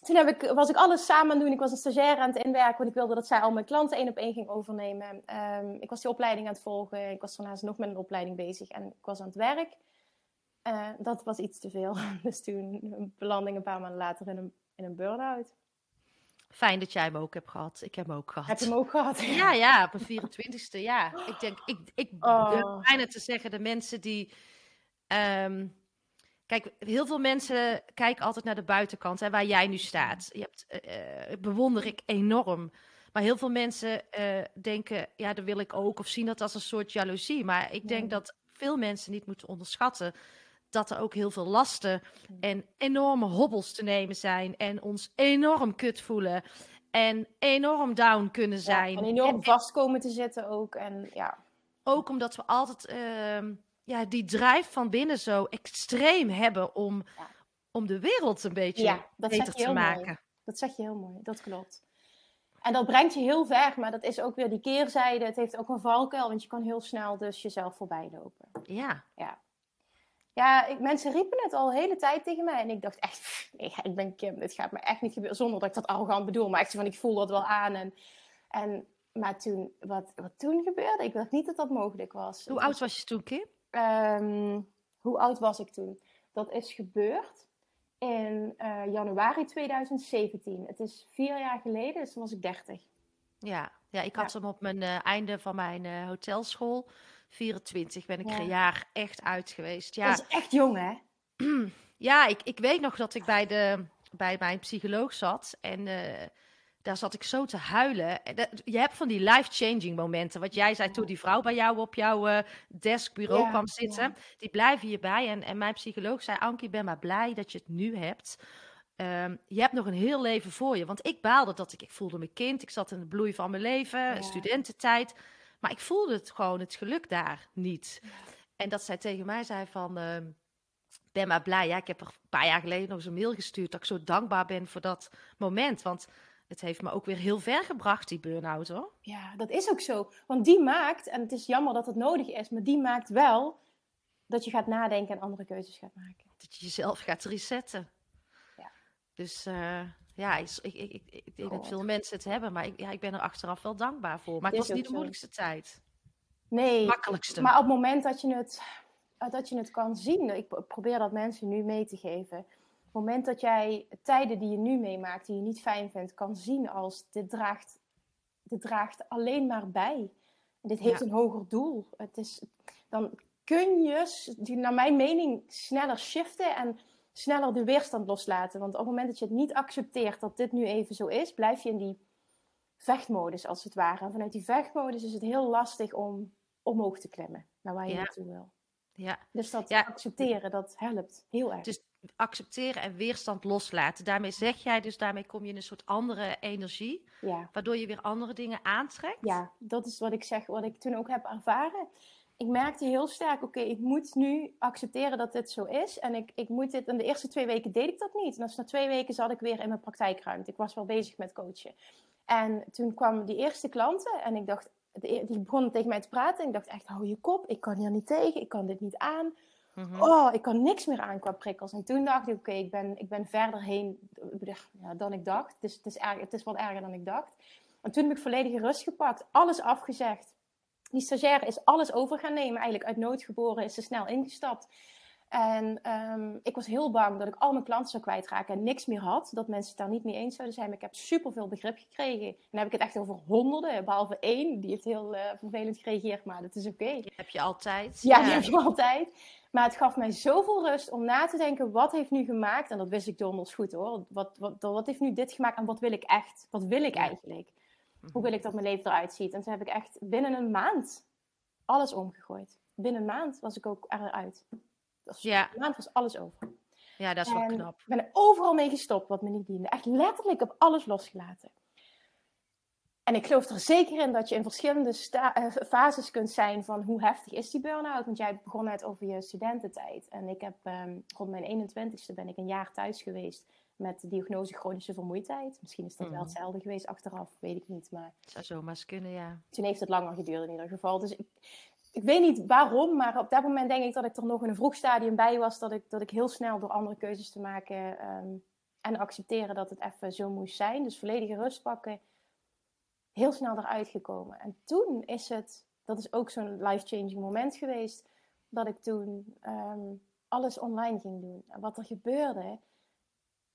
toen heb ik, was ik alles samen aan doen. Ik was een stagiaire aan het inwerken, want ik wilde dat zij al mijn klanten één op één ging overnemen. Um, ik was die opleiding aan het volgen. Ik was daarnaast nog met een opleiding bezig en ik was aan het werk. Uh, dat was iets te veel. Dus toen belanding een paar maanden later in een, in een burn-out. Fijn dat jij hem ook hebt gehad. Ik heb hem ook gehad. Heb je hem ook gehad? Ja, ja, op een 24ste. Ja, ik denk, ik, ik oh. bijna te zeggen, de mensen die um, Kijk, heel veel mensen kijken altijd naar de buitenkant, hè, waar jij nu staat. Je hebt, uh, bewonder ik enorm. Maar heel veel mensen uh, denken, ja, dat wil ik ook. Of zien dat als een soort jaloezie. Maar ik denk dat veel mensen niet moeten onderschatten dat er ook heel veel lasten en enorme hobbels te nemen zijn. En ons enorm kut voelen. En enorm down kunnen zijn. Ja, en enorm en, vast komen te zitten ook. En ja. Ook omdat we altijd. Uh, ja, die drijf van binnen zo extreem hebben om, om de wereld een beetje ja, beter te maken. Mooi. Dat zeg je heel mooi, dat klopt. En dat brengt je heel ver, maar dat is ook weer die keerzijde. Het heeft ook een valkuil, want je kan heel snel dus jezelf voorbij lopen. Ja. Ja, ja ik, mensen riepen het al de hele tijd tegen mij. En ik dacht echt, nee, ik ben Kim, dit gaat me echt niet gebeuren. Zonder dat ik dat arrogant bedoel, maar echt van, ik voel dat wel aan. En, en, maar toen, wat, wat toen gebeurde, ik dacht niet dat dat mogelijk was. Hoe oud was je toen, Kim? Um, hoe oud was ik toen? Dat is gebeurd in uh, januari 2017. Het is vier jaar geleden, dus toen was ik 30. Ja, ja ik had hem op mijn uh, einde van mijn uh, hotelschool. 24 ben ik er een jaar echt uit geweest. Ja. Dat is echt jong, hè? ja, ik, ik weet nog dat ik bij, de, bij mijn psycholoog zat. En daar zat ik zo te huilen. Je hebt van die life-changing momenten. Wat jij zei toen die vrouw bij jou op jouw uh, deskbureau kwam zitten. Die blijven hierbij. En, en mijn psycholoog zei, Ankie, ik ben maar blij dat je het nu hebt. Ehm, je hebt nog een heel leven voor je. Want ik baalde dat ik, ik voelde me kind. Ik zat in de bloei van mijn leven, studententijd. Maar ik voelde het gewoon, het geluk daar niet. En dat zij tegen mij zei van... Uh, ben maar blij. Ja, ik heb er een paar jaar geleden nog eens een mail gestuurd dat ik zo dankbaar ben voor dat moment. Want het heeft me ook weer heel ver gebracht, die burn-out hoor. Ja, dat is ook zo. Want die maakt, en het is jammer dat het nodig is, maar die maakt wel dat je gaat nadenken en andere keuzes gaat maken. Dat je jezelf gaat resetten. Ja. Dus uh, ja, ik, ik, ik, ik denk dat veel mensen het hebben, maar ik, ja, ik ben er achteraf wel dankbaar voor. Maar het was niet de moeilijkste tijd. Nee, makkelijkste. maar op het moment dat je het, dat je het kan zien, ik probeer dat mensen nu mee te geven moment dat jij tijden die je nu meemaakt, die je niet fijn vindt, kan zien als dit draagt, dit draagt alleen maar bij. dit heeft een hoger doel. Het is, dan kun je, naar mijn mening, sneller shiften en sneller de weerstand loslaten. Want op het moment dat je het niet accepteert dat dit nu even zo is, blijf je in die vechtmodus als het ware. En vanuit die vechtmodus is het heel lastig om omhoog te klimmen naar waar je naartoe wil. Ja. Dus dat accepteren, dat helpt heel erg. Dus accepteren en weerstand loslaten. Daarmee zeg jij dus, daarmee kom je in een soort andere energie. Ja. Waardoor je weer andere dingen aantrekt. Ja, dat is wat ik zeg, wat ik toen ook heb ervaren. Ik merkte heel sterk, oké, ik moet nu accepteren dat dit zo is. En ik, ik moet dit, in de eerste twee weken deed ik dat niet. En als na twee weken zat ik weer in mijn praktijkruimte. Ik was wel bezig met coachen. En toen kwamen die eerste klanten en ik dacht, e-, die begonnen tegen mij te praten. En ik dacht echt, hou je kop, ik kan hier niet tegen, ik kan dit niet aan. Mhm. Oh, ik kan niks meer aan qua prikkels. En toen dacht ik, oké, ik, ben, ik ben verder heen ja, dan ik dacht. Dus het is, het is wat erger dan ik dacht. En toen heb ik volledige rust gepakt, alles afgezegd. Die stagiaire is alles over gaan nemen, eigenlijk uit nood geboren, is ze snel ingestapt. En ehm, ik was heel bang dat ik al mijn klanten zou kwijtraken en niks meer had. Dat mensen het daar niet mee eens zouden zijn. Maar ik heb superveel begrip gekregen. En dan heb ik het echt over honderden, behalve één. Die heeft heel uh, vervelend gereageerd, maar dat is oké. Okay. heb je altijd. Ja, die heb je altijd. Maar het gaf mij zoveel rust om na te denken, wat heeft nu gemaakt? En dat wist ik donders goed hoor. Wat, wat, wat heeft nu dit gemaakt en wat wil ik echt? Wat wil ik eigenlijk? Hoe wil ik dat mijn leven eruit ziet? En toen heb ik echt binnen een maand alles omgegooid. Binnen een maand was ik ook eruit. Ja. Maand was alles over. Ja, dat is wel knap. Ik ben er overal mee gestopt wat me niet diende. Echt letterlijk op alles losgelaten. En ik geloof er zeker in dat je in verschillende uh, fases kunt zijn van hoe heftig is die burn-out. Want jij begon net over je studententijd. En ik heb um, rond mijn 21ste ben ik een jaar thuis geweest met de diagnose chronische vermoeidheid. Misschien is dat wel mhm. hetzelfde geweest achteraf, weet ik niet. Maar zou zomaar kunnen, ja. Toen heeft het langer geduurd in ieder geval. Dus ik, ik weet niet waarom, maar op dat moment denk ik dat ik er nog in een vroeg stadium bij was. Dat ik, dat ik heel snel door andere keuzes te maken ehm, en accepteren dat het even zo moest zijn. Dus volledige rust pakken. Heel snel eruit gekomen. En toen is het, dat is ook zo'n life-changing moment geweest, dat ik toen ehm, alles online ging doen. En wat er gebeurde,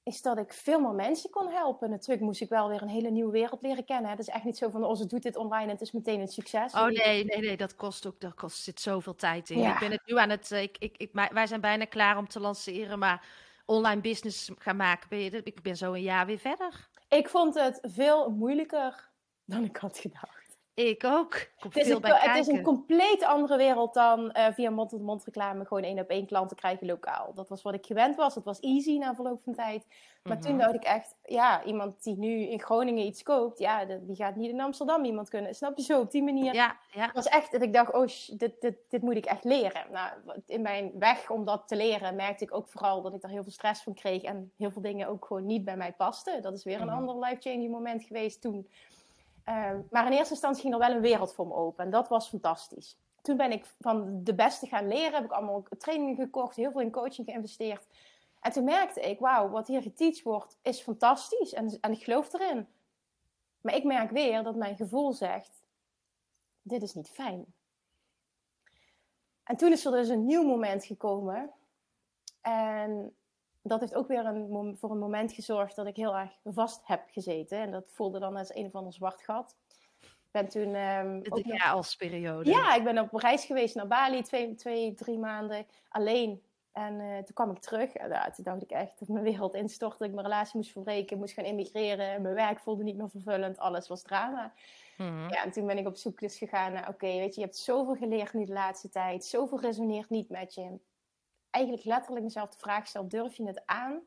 is dat ik veel meer mensen kon helpen. Natuurlijk moest ik wel weer een hele nieuwe wereld leren kennen. Het is echt niet zo van, oh, ze doet dit online en het is meteen een succes. Oh nee, nee, nee, dat kost ook, daar kost, zit zoveel tijd in. Ik ben het nu aan het, eh, ik, ik, ik, wij zijn bijna klaar om te lanceren, maar online business gaan maken, ben je, ik ben zo een jaar weer verder. Ik vond het veel moeilijker dan ik had gedacht. Ik ook. het, is een, het is een compleet andere wereld dan uh, via mond-tot-mond reclame gewoon één op één klanten krijgen lokaal. Dat was wat ik gewend was. Het was easy na verloop van tijd. Maar toen mhm. dacht ik echt, ja, iemand die nu in Groningen iets koopt, ja, die gaat niet in Amsterdam iemand kunnen. Snap je zo op die manier? Ja, ja. Het was echt dat ik dacht, oh, dit, dit, dit moet ik echt leren. Nou, in mijn weg om dat te leren merkte ik ook vooral dat ik er heel veel stress van kreeg en heel veel dingen ook gewoon niet bij mij pasten. Dat is weer een mhm. ander life-changing moment geweest toen. Ehm, maar in eerste instantie ging er wel een wereld voor me open. En dat was fantastisch. Toen ben ik van de beste gaan leren. Heb ik allemaal trainingen gekocht. Heel veel in coaching geïnvesteerd. En toen merkte ik, wauw, wat hier geteacht wordt, is fantastisch. En, en ik geloof erin. Maar ik merk weer dat mijn gevoel zegt, dit is niet fijn. En toen is er dus een nieuw moment gekomen. En dat heeft ook weer een, voor een moment gezorgd dat ik heel erg vast heb gezeten. En dat voelde dan als een of ander zwart gat. Ik ben toen... Um, de chaosperiode. Ja, ik ben op reis geweest naar Bali, twee, twee drie maanden alleen. En uh, toen kwam ik terug. En toen dacht ik echt dat mijn wereld instortte. Ik mijn relatie moest verbreken, moest gaan immigreren. Mijn werk voelde niet meer vervullend. Alles was drama. Mhm. Ja, en toen ben ik op zoek dus gegaan naar... Oké, weet je, je hebt zoveel geleerd nu de laatste tijd. Zoveel resoneert niet met je eigenlijk letterlijk mezelf de vraag stel: durf je het aan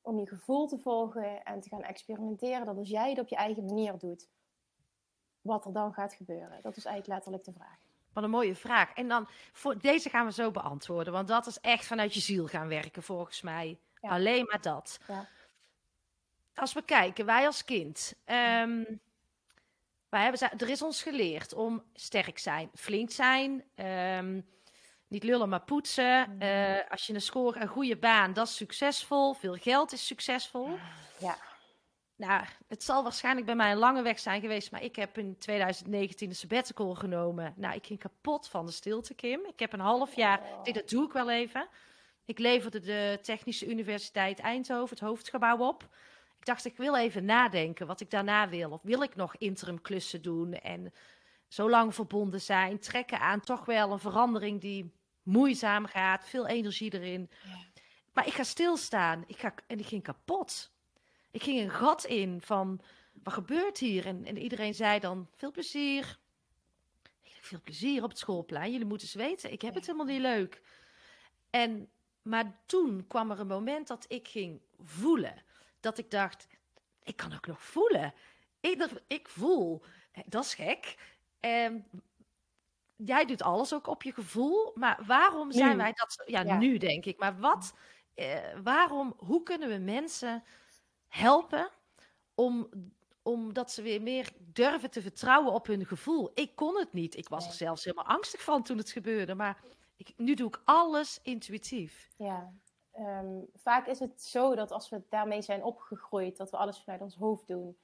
om je gevoel te volgen en te gaan experimenteren? Dat als jij het op je eigen manier doet, wat er dan gaat gebeuren? Dat is eigenlijk letterlijk de vraag. Wat een mooie vraag. En dan, voor deze gaan we zo beantwoorden, want dat is echt vanuit je ziel gaan werken, volgens mij. Alleen maar dat. Ja. Als we kijken, wij als kind. Um, wij hebben, er is ons geleerd om sterk zijn, flink zijn. Um, niet lullen, maar poetsen. Mm. Eh, als je een score, een goede baan, dat is succesvol. Veel geld is succesvol. Ja. Nou, het zal waarschijnlijk bij mij een lange weg zijn geweest, maar ik heb in 2019 een sabbatical genomen. Nou, ik ging kapot van de stilte, Kim. Ik heb een half jaar, oh. dit dat doe ik wel even. Ik leverde de Technische Universiteit Eindhoven, het hoofdgebouw op. Ik dacht, ik wil even nadenken wat ik daarna wil. Of wil ik nog interim klussen doen en zo lang verbonden zijn, trekken aan toch wel een verandering die moeizaam gaat, veel energie erin. Ja. Maar ik ga stilstaan ik ga, en ik ging kapot. Ik ging een gat in van, wat gebeurt hier? En, en iedereen zei dan, veel plezier. veel plezier op het schoolplein. Jullie moeten eens weten, ik heb het helemaal niet leuk. En, maar toen kwam er een moment dat ik ging voelen. Dat ik dacht, ik kan ook nog voelen. Ik, ik voel, dat is gek. En jij doet alles ook op je gevoel. Maar waarom zijn wij dat? Ja, nu denk ik. Maar wat, eh, waarom, hoe kunnen we mensen helpen om omdat ze weer meer durven te vertrouwen op hun gevoel. Ik kon het niet. Ik was er zelfs helemaal angstig van toen het gebeurde. Maar ik, nu doe ik alles intuïtief. Ja, ehm, vaak is het zo dat als we daarmee zijn opgegroeid, dat we alles vanuit ons hoofd doen,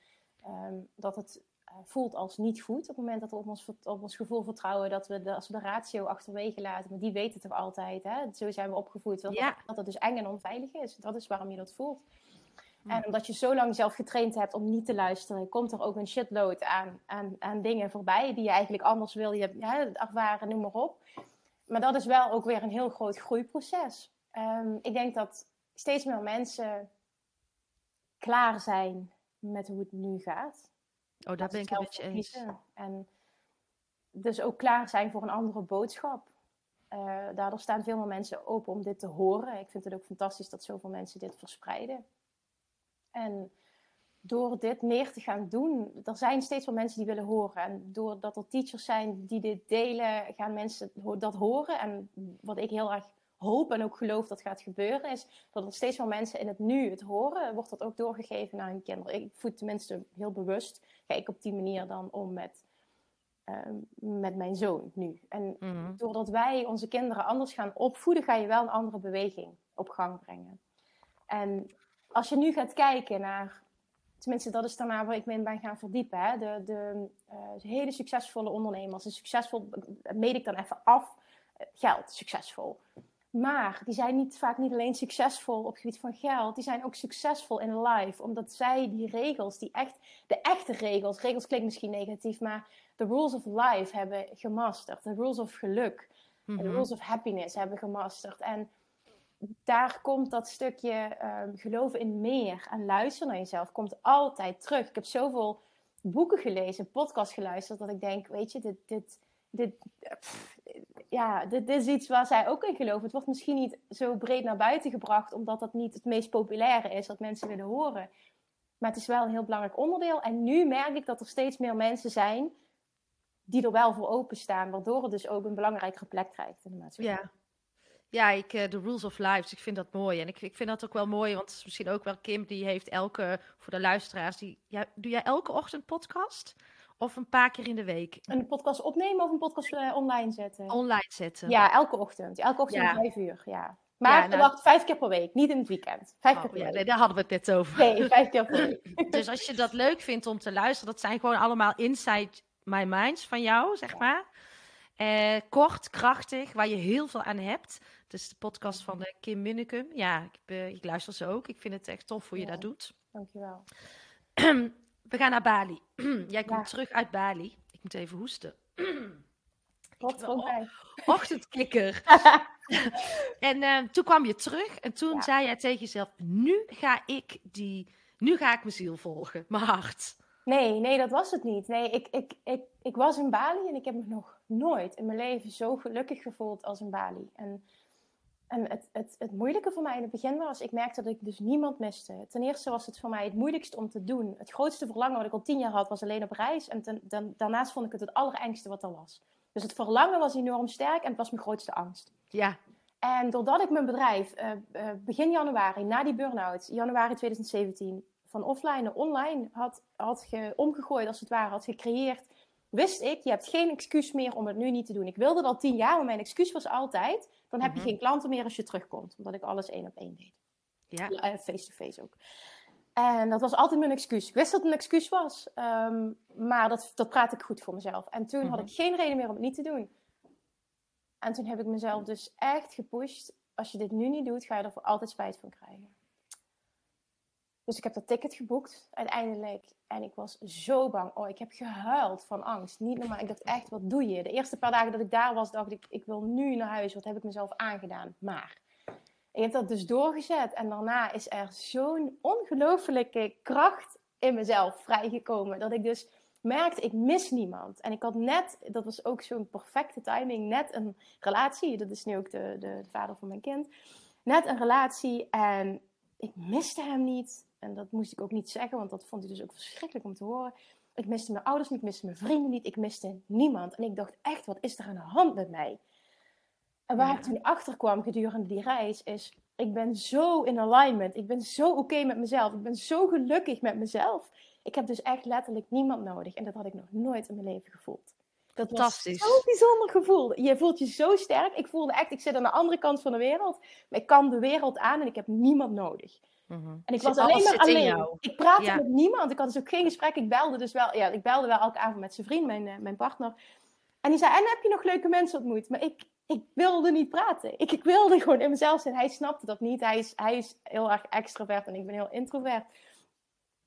ehm, dat het voelt als niet goed. Op het moment dat we op ons, op ons gevoel vertrouwen, dat we de, als we de ratio achterwege laten, maar die weten toch altijd. Hè? Zo zijn we opgevoed. Dat, ja. dat het dus eng en onveilig is. Dat is waarom je dat voelt. En omdat je zo lang zelf getraind hebt om niet te luisteren, komt er ook een shitload aan, aan, aan dingen voorbij die je eigenlijk anders wil je ja, ervaren, noem maar op. Maar dat is wel ook weer een heel groot groeiproces. Um, ik denk dat steeds meer mensen klaar zijn met hoe het nu gaat. Oh, daar ben ik het met je eens. En dus ook klaar zijn voor een andere boodschap. Uh, daardoor staan veel meer mensen open om dit te horen. Ik vind het ook fantastisch dat zoveel mensen dit verspreiden. En door dit meer te gaan doen, er zijn steeds meer mensen die willen horen. En doordat er teachers zijn die dit delen, gaan mensen dat horen. En wat ik heel erg hoop en ook geloof dat gaat gebeuren, is dat er steeds meer mensen in het nu het horen. Wordt dat ook doorgegeven naar hun kinderen. Ik voed tenminste heel bewust, ga ik op die manier dan om met, ehm, met mijn zoon nu. En mhm. doordat wij onze kinderen anders gaan opvoeden, ga je wel een andere beweging op gang brengen. En als je nu gaat kijken naar, tenminste dat is daarna waar ik me in ben gaan verdiepen, hè, de, de uh, hele succesvolle ondernemers, een succesvol, meet ik dan even af, uh, geld, succesvol. Maar die zijn niet, vaak niet alleen succesvol op het gebied van geld, die zijn ook succesvol in life. Omdat zij die regels, die echt, de echte regels, regels klinkt misschien negatief, maar de rules of life hebben gemasterd. De rules of geluk, de mhm. rules of happiness hebben gemasterd. En daar komt dat stukje um, geloven in meer en luisteren naar jezelf komt altijd terug. Ik heb zoveel boeken gelezen, podcasts geluisterd, dat ik denk, weet je, dit, dit, dit, ja, dit, is iets waar zij ook in geloven. Het wordt misschien niet zo breed naar buiten gebracht, omdat dat niet het meest populaire is wat mensen willen horen. Maar het is wel een heel belangrijk onderdeel. En nu merk ik dat er steeds meer mensen zijn die er wel voor openstaan, waardoor het dus ook een belangrijkere plek krijgt in de maatschappij. Ja. Ja, ik, eh, de rules of life, dus ik vind dat mooi. En ik, ik vind dat ook wel mooi, want misschien ook wel Kim, die heeft elke, voor de luisteraars, die, ja, doe jij elke ochtend podcast? Of een paar keer in de week? Een podcast opnemen of een podcast uh, online zetten? Online zetten. Ja, elke ochtend. Elke ochtend om vijf uur, ja. Maar ja, nou... wacht, vijf keer per week, niet in het weekend. Vijf keer oh, per ja, week. Nee, daar hadden we het net over. Nee, vijf keer per week. dus als je dat leuk vindt om te luisteren, dat zijn gewoon allemaal inside my minds van jou, zeg maar. Uh, kort, krachtig, waar je heel veel aan hebt. Is de podcast van de Kim Minnekum. Ja, ik, uh, ik, luister ze ook. Ik vind het echt tof hoe je dat doet. Dankjewel. We gaan naar Bali. Jij komt terug uit Bali. Ik moet even hoesten. Wat ook bij. Ochtendkikker. en uh, toen kwam je terug en toen zei jij tegen jezelf: Nu ga ik die, nu ga ik mijn ziel volgen, mijn hart. Nee, nee, dat was het niet. Nee, ik, ik, ik, ik was in Bali en ik heb me nog nooit in mijn leven zo gelukkig gevoeld als in Bali. En, en het, het, het moeilijke voor mij in het begin was, ik merkte dat ik dus niemand miste. Ten eerste was het voor mij het moeilijkste om te doen. Het grootste verlangen wat ik al tien jaar had, was alleen op reis. En ten, daarnaast vond ik het het allerengste wat er was. Dus het verlangen was enorm sterk en het was mijn grootste angst. Ja. En doordat ik mijn bedrijf uh, uh, begin januari, na die burn-out, januari 2017, van offline naar online had, had ge, omgegooid, als het ware, had gecreëerd, wist ik, je hebt geen excuus meer om het nu niet te doen. Ik wilde dat al tien jaar, maar mijn excuus was altijd, dan heb je mhm. geen klanten meer als je terugkomt. Omdat ik alles één op één deed. Ja. Eh, face-to-face ook. En dat was altijd mijn excuus. Ik wist dat het een excuus was, ehm, maar dat, dat praat ik goed voor mezelf. En toen had ik mhm. geen reden meer om het niet te doen. En toen heb ik mezelf dus echt gepusht. Als je dit nu niet doet, ga je er voor altijd spijt van krijgen. Dus ik heb dat ticket geboekt uiteindelijk. En ik was zo bang. Oh, ik heb gehuild van angst. Niet normaal. Ik dacht echt, wat doe je? De eerste paar dagen dat ik daar was, dacht ik, ik wil nu naar huis. Wat heb ik mezelf aangedaan? Maar ik heb dat dus doorgezet. En daarna is er zo'n ongelofelijke kracht in mezelf vrijgekomen. Dat ik dus merkte, ik mis niemand. En ik had net, dat was ook zo'n perfecte timing, net een relatie. Dat is nu ook de, de, de vader van mijn kind. Net een relatie en ik miste hem niet. En dat moest ik ook niet zeggen, want dat vond hij dus ook verschrikkelijk om te horen. Ik miste mijn ouders niet, ik miste mijn vrienden niet, ik miste niemand. En ik dacht echt, wat is er aan de hand met mij? En waar ik toen achter kwam gedurende die reis is, ik ben zo in alignment. Ik ben zo oké met mezelf. Ik ben zo gelukkig met mezelf. Ik heb dus echt letterlijk niemand nodig. En dat had ik nog nooit in mijn leven gevoeld. Dat was zo'n bijzonder gevoel. Je voelt je zo sterk. Ik voelde echt, ik zit aan de andere kant van de wereld. Maar ik kan de wereld aan en ik heb niemand nodig. Mhm. En ik was alleen maar alleen. Ik praatte met niemand. Ik had dus ook geen gesprek. Ik belde dus wel. Ja, ik belde wel elke avond met zijn vriend, mijn, eh, mijn partner. En die zei: En heb je nog leuke mensen ontmoet? Maar ik, ik wilde niet praten. Ik, ik wilde gewoon in mezelf zijn. Hij snapte dat niet. Hij is, hij is heel erg extrovert en ik ben heel introvert.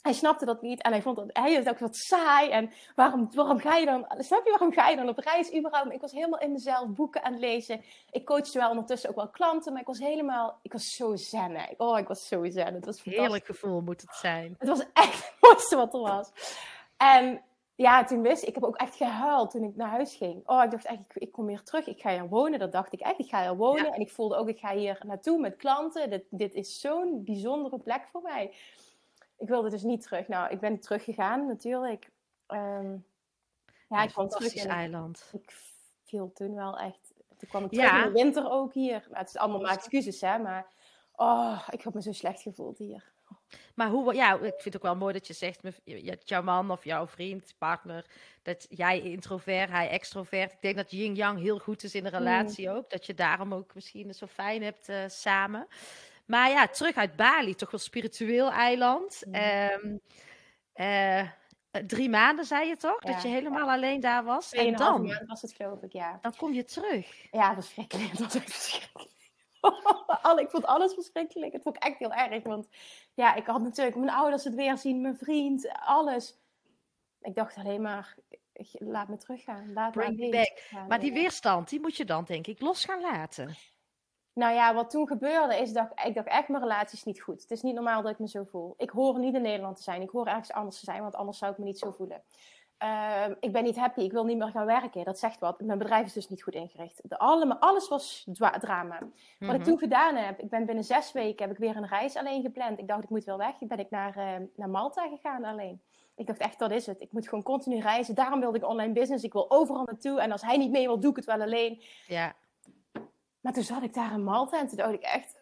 Hij snapte dat niet en hij vond dat hij is ook wat saai. En waarom, waarom ga je dan, snap je waarom ga je dan op reis überhaupt? Ik was helemaal in mezelf boeken aan het lezen. Ik coachte wel ondertussen ook wel klanten, maar ik was helemaal, ik was zo zen. Oh, ik was zo zen. Het was Heerlijk gevoel moet het zijn. Het was echt het mooiste wat er was. En ja, toen wist ik, ik heb ook echt gehuild toen ik naar huis ging. Oh, ik dacht echt, ik, ik kom hier terug, ik ga hier wonen. Dat dacht ik echt, ik ga hier wonen. En ik voelde ook, ik ga hier naartoe met klanten. Dit, dit is zo'n bijzondere plek voor mij. Ik wilde dus niet terug. Nou, ik ben teruggegaan natuurlijk. Um, ja, ik kwam terug in eiland. Ik viel toen wel echt. Toen kwam ik terug in de winter ook hier. Nou, het is allemaal maar excuses, hè. Maar oh, ik heb me zo slecht gevoeld hier. Maar hoe, ja, ik vind het ook wel mooi dat je zegt, met jouw man of jouw vriend, partner, dat jij introvert, hij extrovert. Ik denk dat yin-yang heel goed is in een mm. relatie ook. Dat je daarom ook misschien zo fijn hebt uh, samen. Maar ja, terug uit Bali, toch wel spiritueel eiland. Ehm, eh, drie maanden, zei je toch? Dat je helemaal alleen daar was. En dan was het, geloof ik, ja. Dan kom je terug. Ja, verschrikkelijk. Dat was echt verschrikkelijk. ik vond alles verschrikkelijk. Het vond ik echt heel erg. Want ja, ik had natuurlijk mijn ouders het weer zien, mijn vriend, alles. Ik dacht alleen maar, laat me teruggaan. Laat me back. Maar die weerstand, die moet je dan denk ik los gaan laten. Nou ja, wat toen gebeurde is dat ik dacht echt, mijn relatie is niet goed. Het is niet normaal dat ik me zo voel. Ik hoor niet in Nederland te zijn. Ik hoor ergens anders te zijn, want anders zou ik me niet zo voelen. Ehm, ik ben niet happy, ik wil niet meer gaan werken. Dat zegt wat. Mijn bedrijf is dus niet goed ingericht. De, alle, alles was drama. Wat ik mhm. toen gedaan heb, ik ben binnen zes weken heb ik weer een reis alleen gepland. Ik dacht, ik moet wel weg. Ben ik naar, uh, naar Malta gegaan alleen. Ik dacht echt, dat is het. Ik moet gewoon continu reizen. Daarom wilde ik online business. Ik wil overal naartoe. En als hij niet mee wil, doe ik het wel alleen. Ja. Maar toen zat ik daar in Malta en toen dacht ik echt,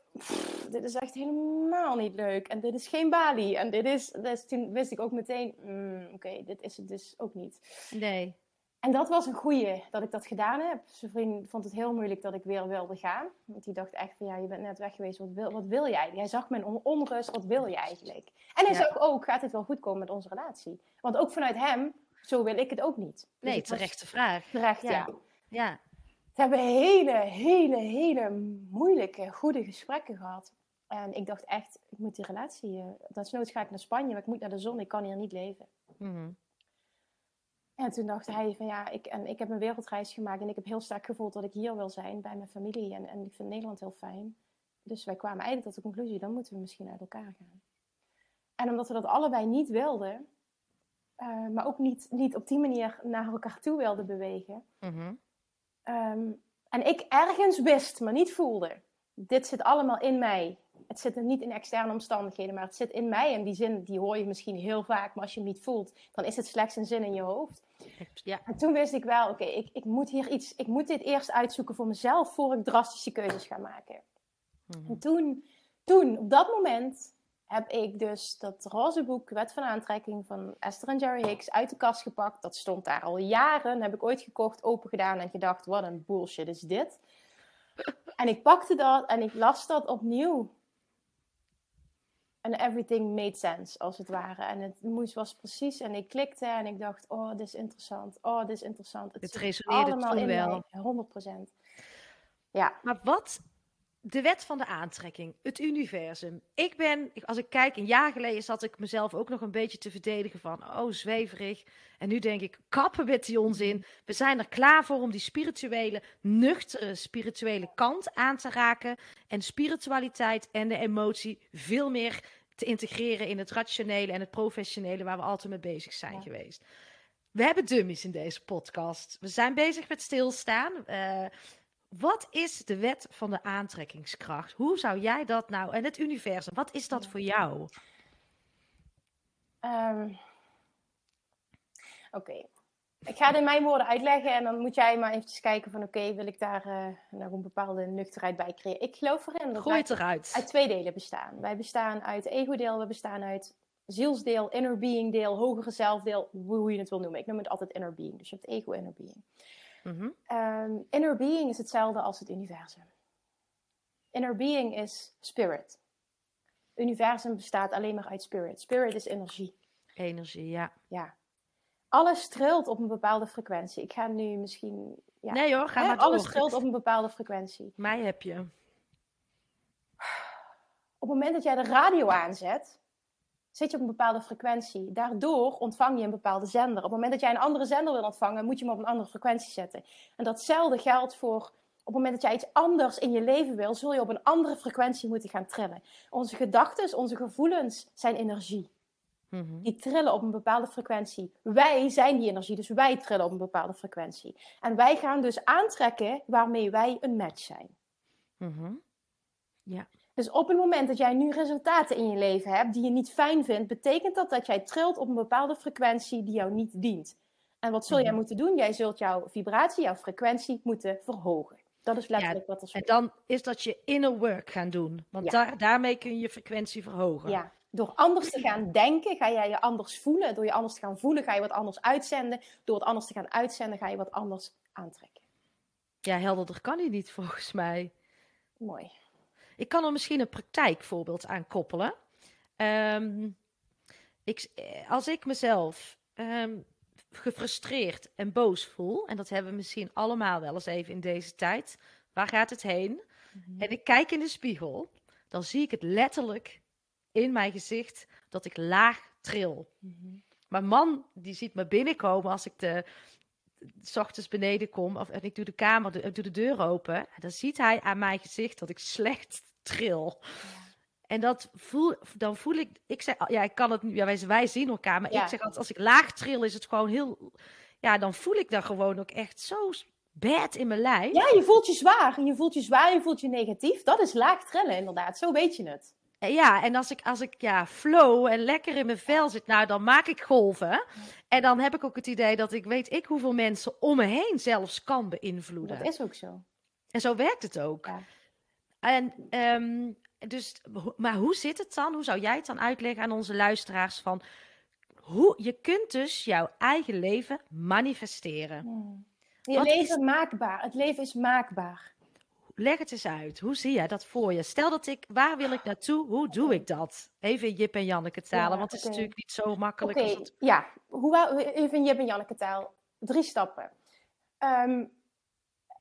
dit is echt helemaal niet leuk. En dit is geen Bali. En dit is, dus toen wist ik ook meteen, mm, oké, dit is het dus ook niet. Nee. En dat was een goeie dat ik dat gedaan heb. Zijn vriend vond het heel moeilijk dat ik weer wilde gaan. Want die dacht echt van, ja, je bent net weg geweest, wat wil, wat wil jij? Hij zag mijn onrust, wat wil je eigenlijk? En hij ja. zag ook, gaat het wel goed komen met onze relatie? Want ook vanuit hem, zo wil ik het ook niet. Dus nee, terechte vraag. Terecht, ja. ja. We hebben hele, hele, hele moeilijke, goede gesprekken gehad. En ik dacht echt, ik moet die relatie... Uh, desnoods ga ik naar Spanje, maar ik moet naar de zon. Ik kan hier niet leven. Mhm. En toen dacht hij van ja, ik, en ik heb een wereldreis gemaakt. En ik heb heel sterk gevoeld dat ik hier wil zijn bij mijn familie. En, en ik vind Nederland heel fijn. Dus wij kwamen eigenlijk tot de conclusie, dan moeten we misschien uit elkaar gaan. En omdat we dat allebei niet wilden... Uh, maar ook niet, niet op die manier naar elkaar toe wilden bewegen... Mm Ehm, en ik ergens wist, maar niet voelde. Dit zit allemaal in mij. Het zit er niet in externe omstandigheden, maar het zit in mij. En die zin die hoor je misschien heel vaak, maar als je hem niet voelt, dan is het slechts een zin in je hoofd. Ja. En toen wist ik wel, oké, ik, ik moet hier iets, ik moet dit eerst uitzoeken voor mezelf, voor ik drastische keuzes ga maken. Mhm. En toen, toen, op dat moment, heb ik dus dat roze boek, Wet van Aantrekking van Esther en Jerry Hicks, uit de kast gepakt. Dat stond daar al jaren. Heb ik ooit gekocht, open gedaan en gedacht: wat een bullshit is dit? En ik pakte dat en ik las dat opnieuw. En everything made sense, als het ware. En het moest, was precies. En ik klikte en ik dacht: oh, dit is interessant. Oh, dit is interessant. Het, het resoneerde allemaal toen wel. Mij, 100%. Ja. Maar wat de wet van de aantrekking, het universum. Ik ben, als ik kijk, een jaar geleden zat ik mezelf ook nog een beetje te verdedigen van, oh, zweverig. En nu denk ik, kappen met die onzin. We zijn er klaar voor om die spirituele, nuchtere, spirituele kant aan te raken. En spiritualiteit en de emotie veel meer te integreren in het rationele en het professionele waar we altijd mee bezig zijn geweest. we hebben dummies in deze podcast. We zijn bezig met stilstaan. Uh, wat is de wet van de aantrekkingskracht? Hoe zou jij dat nou, en het universum, wat is dat voor jou? Um, Oké, ik ga het in mijn woorden uitleggen en dan moet jij maar eventjes kijken van oké, wil ik daar uh, nog een bepaalde nuchterheid bij creëren. Ik geloof erin dat Gooi het eruit. uit twee delen bestaan. Wij bestaan uit ego-deel, we bestaan uit zielsdeel, inner being deel, hogere zelfdeel, hoe je het wil noemen. Ik noem het altijd inner being. Dus je hebt ego, inner being. Mm um, inner being is hetzelfde als het universum. Inner being is spirit. Universum bestaat alleen maar uit spirit. Spirit is energie. Energie, ja. Ja. Alles trilt op een bepaalde frequentie. Ik ga nu misschien. Ja, nee hoor, ga maar Alles trilt op een bepaalde frequentie. Mij heb je. Op het moment dat jij de radio aanzet, zit je op een bepaalde frequentie. Daardoor ontvang je een bepaalde zender. Op het moment dat jij een andere zender wil ontvangen, moet je hem op een andere frequentie zetten. En datzelfde geldt voor op het moment dat jij iets anders in je leven wil, zul je op een andere frequentie moeten gaan trillen. Onze gedachten, onze gevoelens zijn energie. Mhm. Die trillen op een bepaalde frequentie. Wij zijn die energie, dus wij trillen op een bepaalde frequentie. En wij gaan dus aantrekken waarmee wij een match zijn. Mhm. Ja. Dus op het moment dat jij nu resultaten in je leven hebt die je niet fijn vindt, betekent dat dat jij trilt op een bepaalde frequentie die jou niet dient. En wat zul jij mhm. moeten doen? Jij zult jouw vibratie, jouw frequentie moeten verhogen. Dat is letterlijk wat er En dan is dat je inner work gaan doen. Want daar, daarmee kun je je frequentie verhogen. Ja, door anders te gaan denken, ga jij je anders voelen. Door je anders te gaan voelen, ga je wat anders uitzenden. Door het anders te gaan uitzenden, ga je wat anders aantrekken. Ja, helderder kan hij niet volgens mij. Mooi. Ik kan er misschien een praktijkvoorbeeld aan koppelen. Ehm, ik, als ik mezelf ehm, gefrustreerd en boos voel, en dat hebben we misschien allemaal wel eens even in deze tijd, waar gaat het heen? Mhm. En ik kijk in de spiegel, dan zie ik het letterlijk in mijn gezicht dat ik laag tril. Mm Mijn man die ziet me binnenkomen als ik de s ochtends beneden kom of en ik doe de kamer, de, doe de deur open, dan ziet hij aan mijn gezicht dat ik slecht tril. En dat voel, dan voel ik, ik zeg, ja, ik kan het, ja, wij, wij zien elkaar, maar ik zeg altijd, als ik laag tril, is het gewoon heel, ja, dan voel ik dan gewoon ook echt zo bad in mijn lijf. Ja, je voelt je zwaar, je voelt je zwaar, je voelt je negatief. Dat is laag trillen, inderdaad, zo weet je het. Ja, en als ik, als ik ja, flow en lekker in mijn vel zit, nou, dan maak ik golven. En dan heb ik ook het idee dat ik weet ik hoeveel mensen om me heen zelfs kan beïnvloeden. Dat is ook zo. En zo werkt het ook. Ja. En, um, dus, maar hoe zit het dan? Hoe zou jij het dan uitleggen aan onze luisteraars van hoe je kunt dus jouw eigen leven manifesteren? Je leven maakbaar. Het leven is maakbaar. Leg het eens uit. Hoe zie jij dat voor je? Stel dat ik, waar wil ik naartoe? Hoe doe ik dat? Even Jip en Janneke talen, want het is natuurlijk niet zo makkelijk. Oké, het... ja. Hoe, even Jip en Janneke taal. Drie stappen. Um,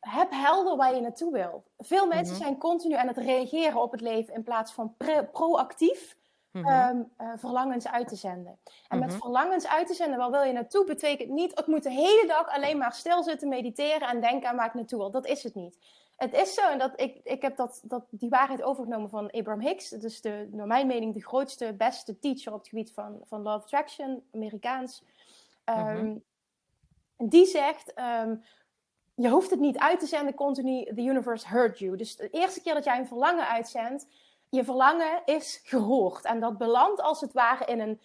heb helder waar je naartoe wil. Veel mensen mhm. zijn continu aan het reageren op het leven in plaats van proactief mm verlangens uit te zenden. En met mhm. verlangens uit te zenden, waar wil je naartoe, betekent niet, ik moet de hele dag alleen maar stilzitten, mediteren en denken aan waar ik naartoe wil. Dat is het niet. Het is zo, en dat, ik, ik heb dat, dat, die waarheid overgenomen van Abraham Hicks. Dat is de, naar mijn mening de grootste, beste teacher op het gebied van, van Law of Attraction, Amerikaans. Um, Die zegt, um, je hoeft het niet uit te zenden continu. The universe heard you. Dus de eerste keer dat jij een verlangen uitzendt, je verlangen is gehoord. En dat belandt als het ware in een,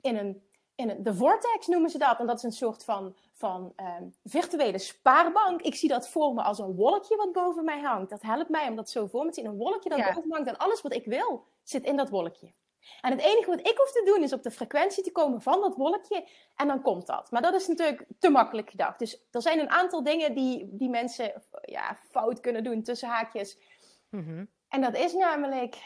in een, in een de vortex noemen ze dat. En dat is een soort van, van um, virtuele spaarbank. Ik zie dat voor me als een wolkje wat boven mij hangt. Dat helpt mij om dat zo voor me te zien. Een wolkje dat boven me hangt en alles wat ik wil zit in dat wolkje. En het enige wat ik hoef te doen is op de frequentie te komen van dat wolkje en dan komt dat. Maar dat is natuurlijk te makkelijk gedacht. Dus er zijn een aantal dingen die, die mensen ja, fout kunnen doen tussen haakjes. Mhm. En dat is namelijk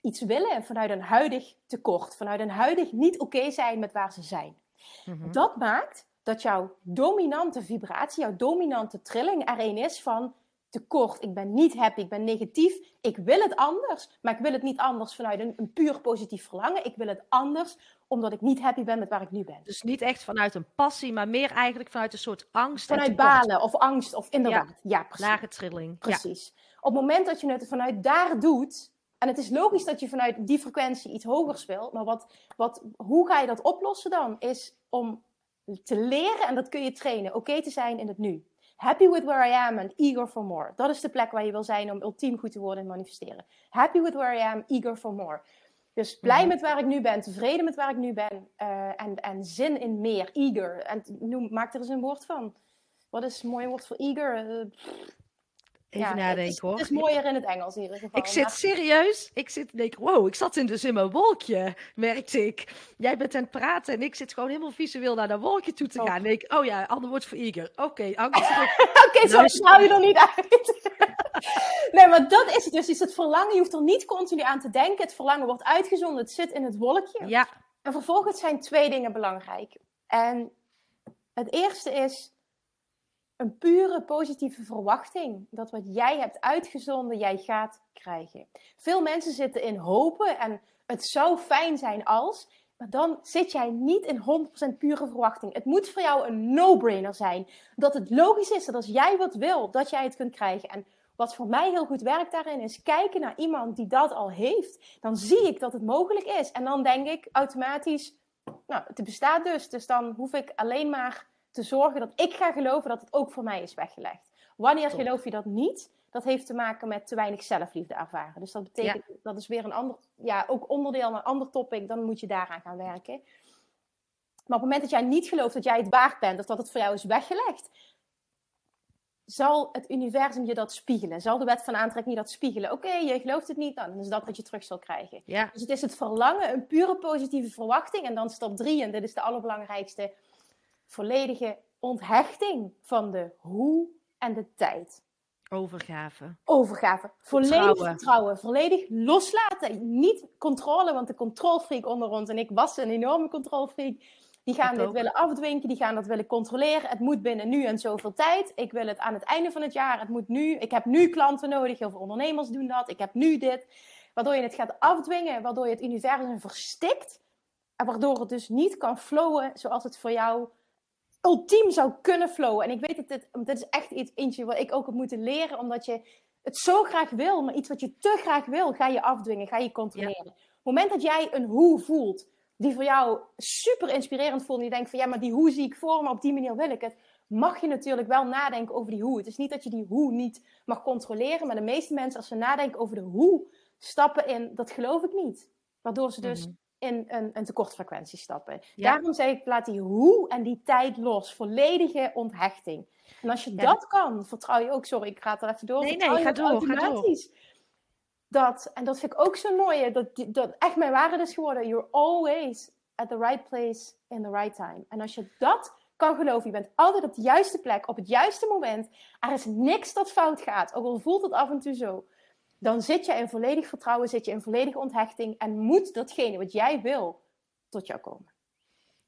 iets willen vanuit een huidig tekort, vanuit een huidig niet oké zijn met waar ze zijn. Mhm. Dat maakt dat jouw dominante vibratie, jouw dominante trilling er een is van tekort, ik ben niet happy, ik ben negatief. Ik wil het anders, maar ik wil het niet anders vanuit een, een, puur positief verlangen. Ik wil het anders omdat ik niet happy ben met waar ik nu ben. Dus niet echt vanuit een passie, maar meer eigenlijk vanuit een soort angst. Vanuit balen of angst of inderdaad. Ja, ja precies. Lage trilling. Precies. Op het moment dat je het vanuit daar doet, en het is logisch dat je vanuit die frequentie iets hoger speelt, maar wat, wat, hoe ga je dat oplossen dan? Is om te leren en dat kun je trainen. Oké te zijn in het nu. Happy with where I am and eager for more. Dat is de plek waar je wil zijn om ultiem goed te worden en manifesteren. Happy with where I am, eager for more. Dus blij Mhm. met waar ik nu ben, tevreden met waar ik nu ben eh, en, en zin in meer, eager. En noem, maak er eens een woord van. Wat is een mooi woord voor eager? Eh, Even ja, nadenken het is, hoor. Het is mooier in het Engels in ieder geval. Ik zit Maar- serieus, ik zit denk wow, ik zat in dus in mijn wolkje, merkte ik. Jij bent aan het praten en ik zit gewoon helemaal visueel naar dat wolkje toe te Top. gaan. En ik, oh ja, ander woord voor eager. Oké, Oké, zo snel je er niet uit. nee, maar dat is het dus. Is het verlangen, je hoeft er niet continu aan te denken. Het verlangen wordt uitgezonden, het zit in het wolkje. ja, En vervolgens zijn twee dingen belangrijk. En het eerste is een pure positieve verwachting. Dat wat jij hebt uitgezonden, jij gaat krijgen. Veel mensen zitten in hopen en het zou fijn zijn als. Maar dan zit jij niet in 100% pure verwachting. Het moet voor jou een no-brainer zijn. Dat het logisch is dat als jij wat wil, dat jij het kunt krijgen. En wat voor mij heel goed werkt daarin is kijken naar iemand die dat al heeft. Dan zie ik dat het mogelijk is. En dan denk ik automatisch, nou, het bestaat dus. Dus dan hoef ik alleen maar te zorgen dat ik ga geloven dat het ook voor mij is weggelegd. Wanneer Top. geloof je dat niet? Dat heeft te maken met te weinig zelfliefde ervaren. Dus dat betekent, dat is weer een ander, ja, ook onderdeel, een ander topic. Dan moet je daaraan gaan werken. Maar op het moment dat jij niet gelooft dat jij het waard bent, of dat het voor jou is weggelegd, zal het universum je dat spiegelen. Zal de wet van aantrekking je dat spiegelen. Oké, je gelooft het niet, dan is dat wat je terug zal krijgen. ja, Dus het is het verlangen, een pure positieve verwachting. En dan stap drie, en dit is de allerbelangrijkste, volledige onthechting van de hoe en de tijd. overgave. Overgave. Volledig Vertrouwen. vertrouwen. Volledig loslaten. Niet controle, want de controlfreak onder ons, en ik was een enorme controlfreak, die gaan dit willen afdwinken, die gaan dat willen controleren. Het moet binnen nu en zoveel tijd. Ik wil het aan het einde van het jaar. Het moet nu. Ik heb nu klanten nodig. Heel veel ondernemers doen dat. Ik heb nu dit. Waardoor je het gaat afdwingen, waardoor je het universum verstikt. En waardoor het dus niet kan flowen zoals het voor jou ultiem zou kunnen flowen. En ik weet dat dit, dit is echt iets eentje wat ik ook heb moeten leren, omdat je het zo graag wil, maar iets wat je te graag wil, ga je afdwingen, ga je controleren. Op het moment dat jij een hoe voelt, die voor jou super inspirerend voelt, en je denkt van ja, maar die hoe zie ik voor me, op die manier wil ik het, mag je natuurlijk wel nadenken over die hoe. Het is niet dat je die hoe niet mag controleren, maar de meeste mensen, als ze nadenken over de hoe, stappen in, dat geloof ik niet. Waardoor ze dus Mhm. In een, een tekortfrequentie stappen. Ja. Daarom zeg ik, laat die hoe en die tijd los. Volledige onthechting. En als je Ja. dat kan, vertrouw je ook... Sorry, ik ga het er even door. Nee, nee, ga door, ga door. Dat, en dat vind ik ook zo mooi, dat, dat echt mijn waarde is geworden. You're always at the right place in the right time. En als je dat kan geloven, je bent altijd op de juiste plek, op het juiste moment. Er is niks dat fout gaat, ook al voelt het af en toe zo. Dan zit je in volledig vertrouwen, zit je in volledige onthechting en moet datgene wat jij wil tot jou komen.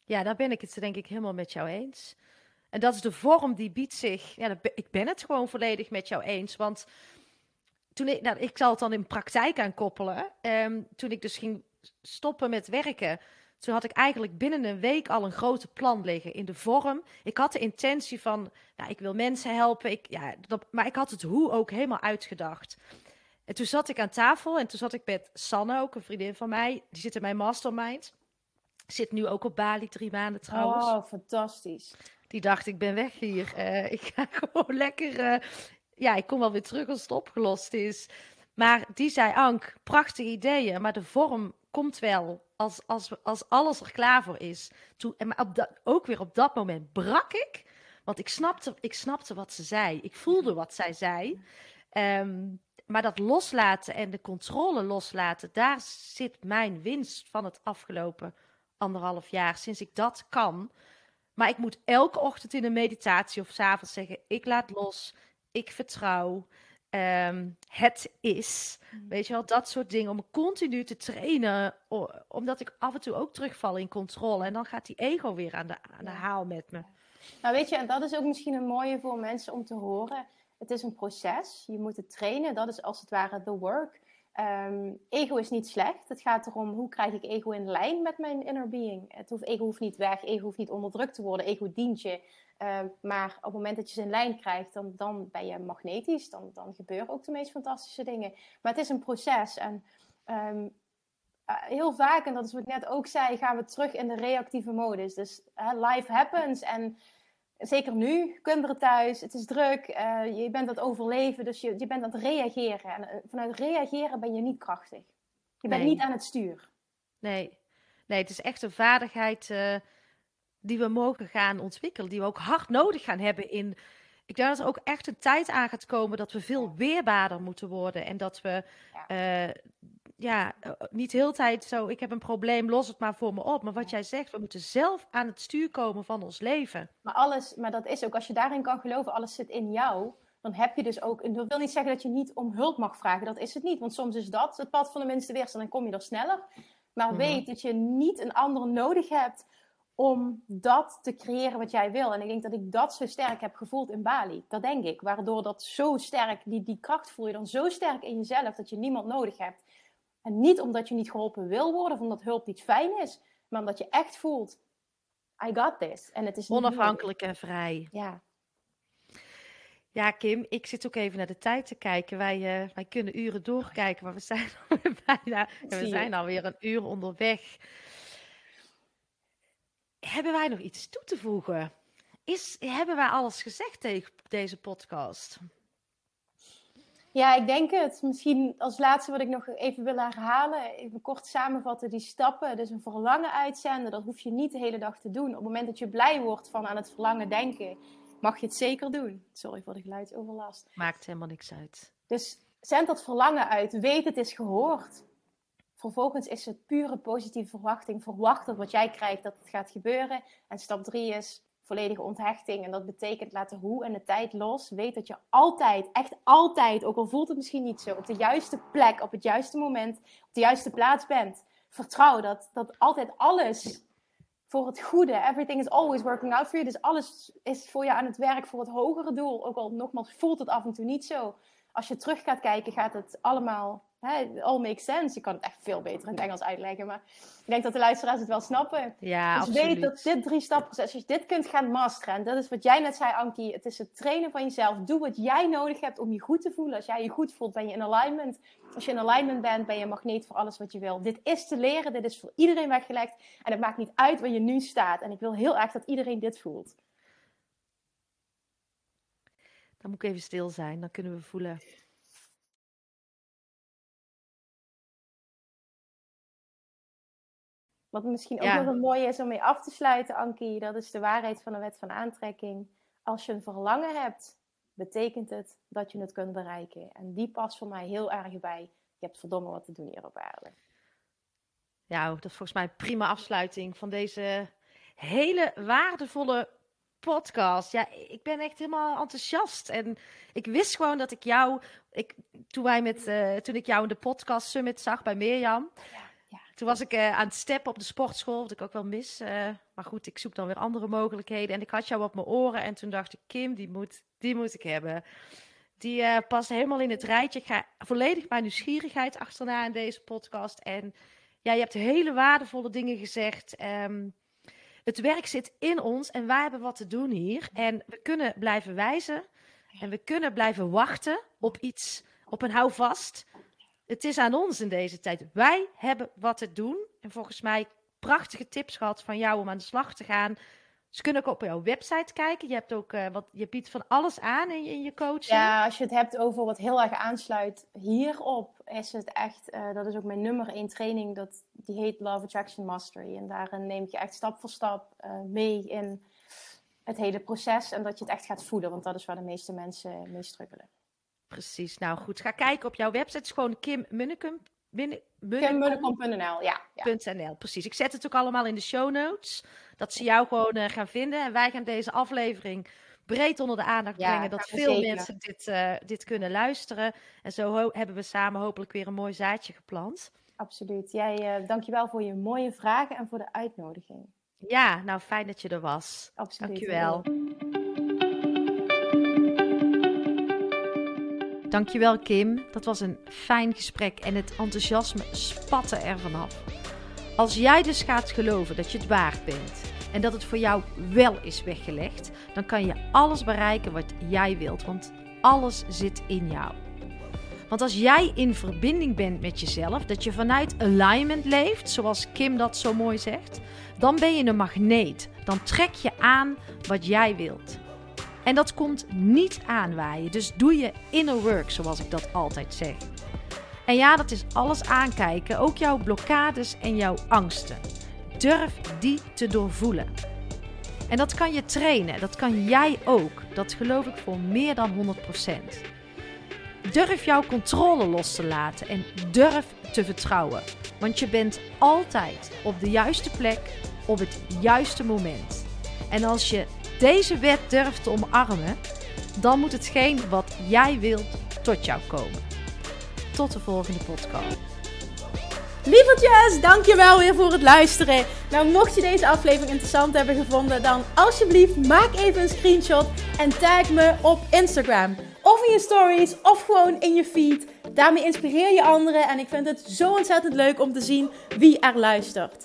Ja, daar ben ik het denk ik helemaal met jou eens. En dat is de vorm die biedt zich. Ja, ik ben het gewoon volledig met jou eens. Want toen ik, nou, ik zal het dan in praktijk aan koppelen. Ehm, toen ik dus ging stoppen met werken, toen had ik eigenlijk binnen een week al een grote plan liggen in de vorm. Ik had de intentie van, nou, ik wil mensen helpen. Ik, ja, maar ik had het hoe ook helemaal uitgedacht. En toen zat ik aan tafel en toen zat ik met Sanne, ook een vriendin van mij. Die zit in mijn mastermind. Zit nu ook op Bali, drie maanden trouwens. Oh, fantastisch. Die dacht, ik ben weg hier. Eh, ik ga gewoon lekker... eh, ja, ik kom wel weer terug als het opgelost is. Maar die zei, Ank, prachtige ideeën, maar de vorm komt wel als, als, als alles er klaar voor is. Toen, en maar op dat, ook weer op dat moment brak ik, want ik snapte, ik snapte wat ze zei. Ik voelde wat zij zei. Ehm, maar dat loslaten en de controle loslaten, daar zit mijn winst van het afgelopen anderhalf jaar. Sinds ik dat kan. Maar ik moet elke ochtend in een meditatie of s'avonds zeggen: ik laat los, ik vertrouw. ehm, het is. Weet je wel, dat soort dingen. Om continu te trainen. omdat ik af en toe ook terugval in controle. En dan gaat die ego weer aan de, aan de Ja. haal met me. Nou weet je, en dat is ook misschien een mooie voor mensen om te horen. Het is een proces, je moet het trainen, dat is als het ware the work. Ehm, ego is niet slecht, het gaat erom hoe krijg ik ego in lijn met mijn inner being. Het hoeft, ego hoeft niet weg, ego hoeft niet onderdrukt te worden, ego dient je. Ehm, maar op het moment dat je ze in lijn krijgt, dan, dan ben je magnetisch, dan, dan gebeuren ook de meest fantastische dingen. Maar het is een proces en ehm, heel vaak, en dat is wat ik net ook zei, gaan we terug in de reactieve modus. Dus life happens en zeker nu, kinderen thuis, het is druk, uh, je bent aan het overleven, dus je, je bent aan het reageren. En uh, vanuit reageren ben je niet krachtig. Je bent niet aan het stuur. Nee. nee, het is echt een vaardigheid uh, die we mogen gaan ontwikkelen, die we ook hard nodig gaan hebben in. Ik denk dat er ook echt een tijd aan gaat komen dat we veel weerbaarder moeten worden en dat we ja ja, eh, niet de hele tijd zo, ik heb een probleem, los het maar voor me op. Maar wat jij zegt, we moeten zelf aan het stuur komen van ons leven. Maar alles, maar dat is ook, als je daarin kan geloven, alles zit in jou. Dan heb je dus ook, dat wil niet zeggen dat je niet om hulp mag vragen, dat is het niet. Want soms is dat het pad van de minste weerstand, dan kom je er sneller. Maar mhm. weet dat je niet een ander nodig hebt om dat te creëren wat jij wil. En ik denk dat ik dat zo sterk heb gevoeld in Bali. Dat denk ik. Waardoor dat zo sterk, die, die kracht voel je dan zo sterk in jezelf dat je niemand nodig hebt. En niet omdat je niet geholpen wil worden of omdat hulp niet fijn is, maar omdat je echt voelt: I got this. En het is onafhankelijk en vrij. Ja. Ja, Kim, ik zit ook even naar de tijd te kijken. Wij, uh, wij kunnen uren doorkijken, maar we zijn alweer bijna. we zijn alweer een uur onderweg. Hebben wij nog iets toe te voegen? Is, hebben wij alles gezegd tegen deze podcast? Ja, ik denk het. Misschien als laatste wat ik nog even wil herhalen. Even kort samenvatten die stappen. Dus een verlangen uitzenden, dat hoef je niet de hele dag te doen. Op het moment dat je blij wordt van aan het verlangen denken, mag je het zeker doen. Sorry voor de geluidsoverlast. Maakt helemaal niks uit. Dus zend dat verlangen uit. Weet het is gehoord. Vervolgens is het pure positieve verwachting. Verwacht dat wat jij krijgt, dat het gaat gebeuren. En stap drie is volledige onthechting. En dat betekent laten hoe en de tijd los. Weet dat je altijd, echt altijd, ook al voelt het misschien niet zo, op de juiste plek, op het juiste moment, op de juiste plaats bent. Vertrouw dat, dat altijd alles voor het goede, everything is always working out for you. Dus alles is voor je aan het werk voor het hogere doel. Ook al nogmaals voelt het af en toe niet zo. Als je terug gaat kijken, gaat het allemaal hè, all makes sense. Je kan het echt veel beter in het Engels uitleggen. Maar ik denk dat de luisteraars het wel snappen. Ja, dus weet dat dit drie stappen als je dit kunt gaan masteren. En dat is wat jij net zei, Ankie. Het is het trainen van jezelf. Doe wat jij nodig hebt om je goed te voelen. Als jij je goed voelt, ben je in alignment. Als je in alignment bent, ben je een magneet voor alles wat je wil. Dit is te leren. Dit is voor iedereen weggelegd. En het maakt niet uit waar je nu staat. En ik wil heel erg dat iedereen dit voelt. Dan moet ik even stil zijn. Dan kunnen we voelen Wat misschien ook nog een mooie is om mee af te sluiten, Ankie, dat is de waarheid van de wet van aantrekking. Als je een verlangen hebt, betekent het dat je het kunt bereiken. En die past voor mij heel erg bij. Je hebt verdomme wat te doen hier op aarde. Ja, dat is volgens mij een prima afsluiting van deze hele waardevolle podcast. Ja, ik ben echt helemaal enthousiast. En ik wist gewoon dat ik jou, ik, toen, wij met, uh, toen ik jou in de podcast summit zag bij Mirjam, ja. Toen was ik uh, aan het steppen op de sportschool, wat ik ook wel mis. Uh, maar goed, ik zoek dan weer andere mogelijkheden. En ik had jou op mijn oren en toen dacht ik, Kim, die moet, die moet ik hebben. Die uh, past helemaal in het rijtje. Ik ga volledig mijn nieuwsgierigheid achterna in deze podcast. En ja, je hebt hele waardevolle dingen gezegd. Um, het werk zit in ons en wij hebben wat te doen hier. En we kunnen blijven wijzen. En we kunnen blijven wachten op iets, op een houvast het is aan ons in deze tijd. Wij hebben wat te doen. En volgens mij prachtige tips gehad van jou om aan de slag te gaan. Ze kunnen ook op jouw website kijken. Je hebt ook uh, wat, je biedt van alles aan in, in je coaching. Ja, als je het hebt over wat heel erg aansluit hierop, is het echt, uh, dat is ook mijn nummer één training, dat, die heet Love Attraction Mastery. En daarin neem je echt stap voor stap uh, mee in het hele proces en dat je het echt gaat voelen, want dat is waar de meeste mensen mee struggelen. Precies. Nou goed, ga kijken op jouw website. Het is gewoon Kim Munnekum. Kimmunnekom.nl, ja. ja. .nl, precies. Ik zet het ook allemaal in de show notes. Dat ze jou gewoon uh, gaan vinden. En wij gaan deze aflevering breed onder de aandacht brengen. Dat veel mensen dit, uh, dit kunnen luisteren. En zo hebben we samen hopelijk weer een mooi zaadje geplant. Absoluut. Jij, uh, dankjewel voor je mooie vragen en voor de uitnodiging. Ja, nou fijn dat je er was. Absoluut. Dankjewel. Dankjewel Kim, dat was een fijn gesprek en het enthousiasme spatte er vanaf. Als jij dus gaat geloven dat je het waard bent en dat het voor jou wel is weggelegd, dan kan je alles bereiken wat jij wilt, want alles zit in jou. Want als jij in verbinding bent met jezelf, dat je vanuit alignment leeft, zoals Kim dat zo mooi zegt, dan ben je een magneet. Dan trek je aan wat jij wilt. En dat komt niet aanwaaien. Dus doe je inner work, zoals ik dat altijd zeg. En ja, dat is alles aankijken, ook jouw blokkades en jouw angsten. Durf die te doorvoelen. En dat kan je trainen, dat kan jij ook. Dat geloof ik voor meer dan 100%. Durf jouw controle los te laten en durf te vertrouwen. Want je bent altijd op de juiste plek op het juiste moment. En als je deze wet durft te omarmen, dan moet hetgeen wat jij wilt tot jou komen. Tot de volgende podcast. Lievertjes, dankjewel weer voor het luisteren. Nou, mocht je deze aflevering interessant hebben gevonden, dan alsjeblieft maak even een screenshot en tag me op Instagram. Of in je stories, of gewoon in je feed. Daarmee inspireer je anderen en ik vind het zo ontzettend leuk om te zien wie er luistert.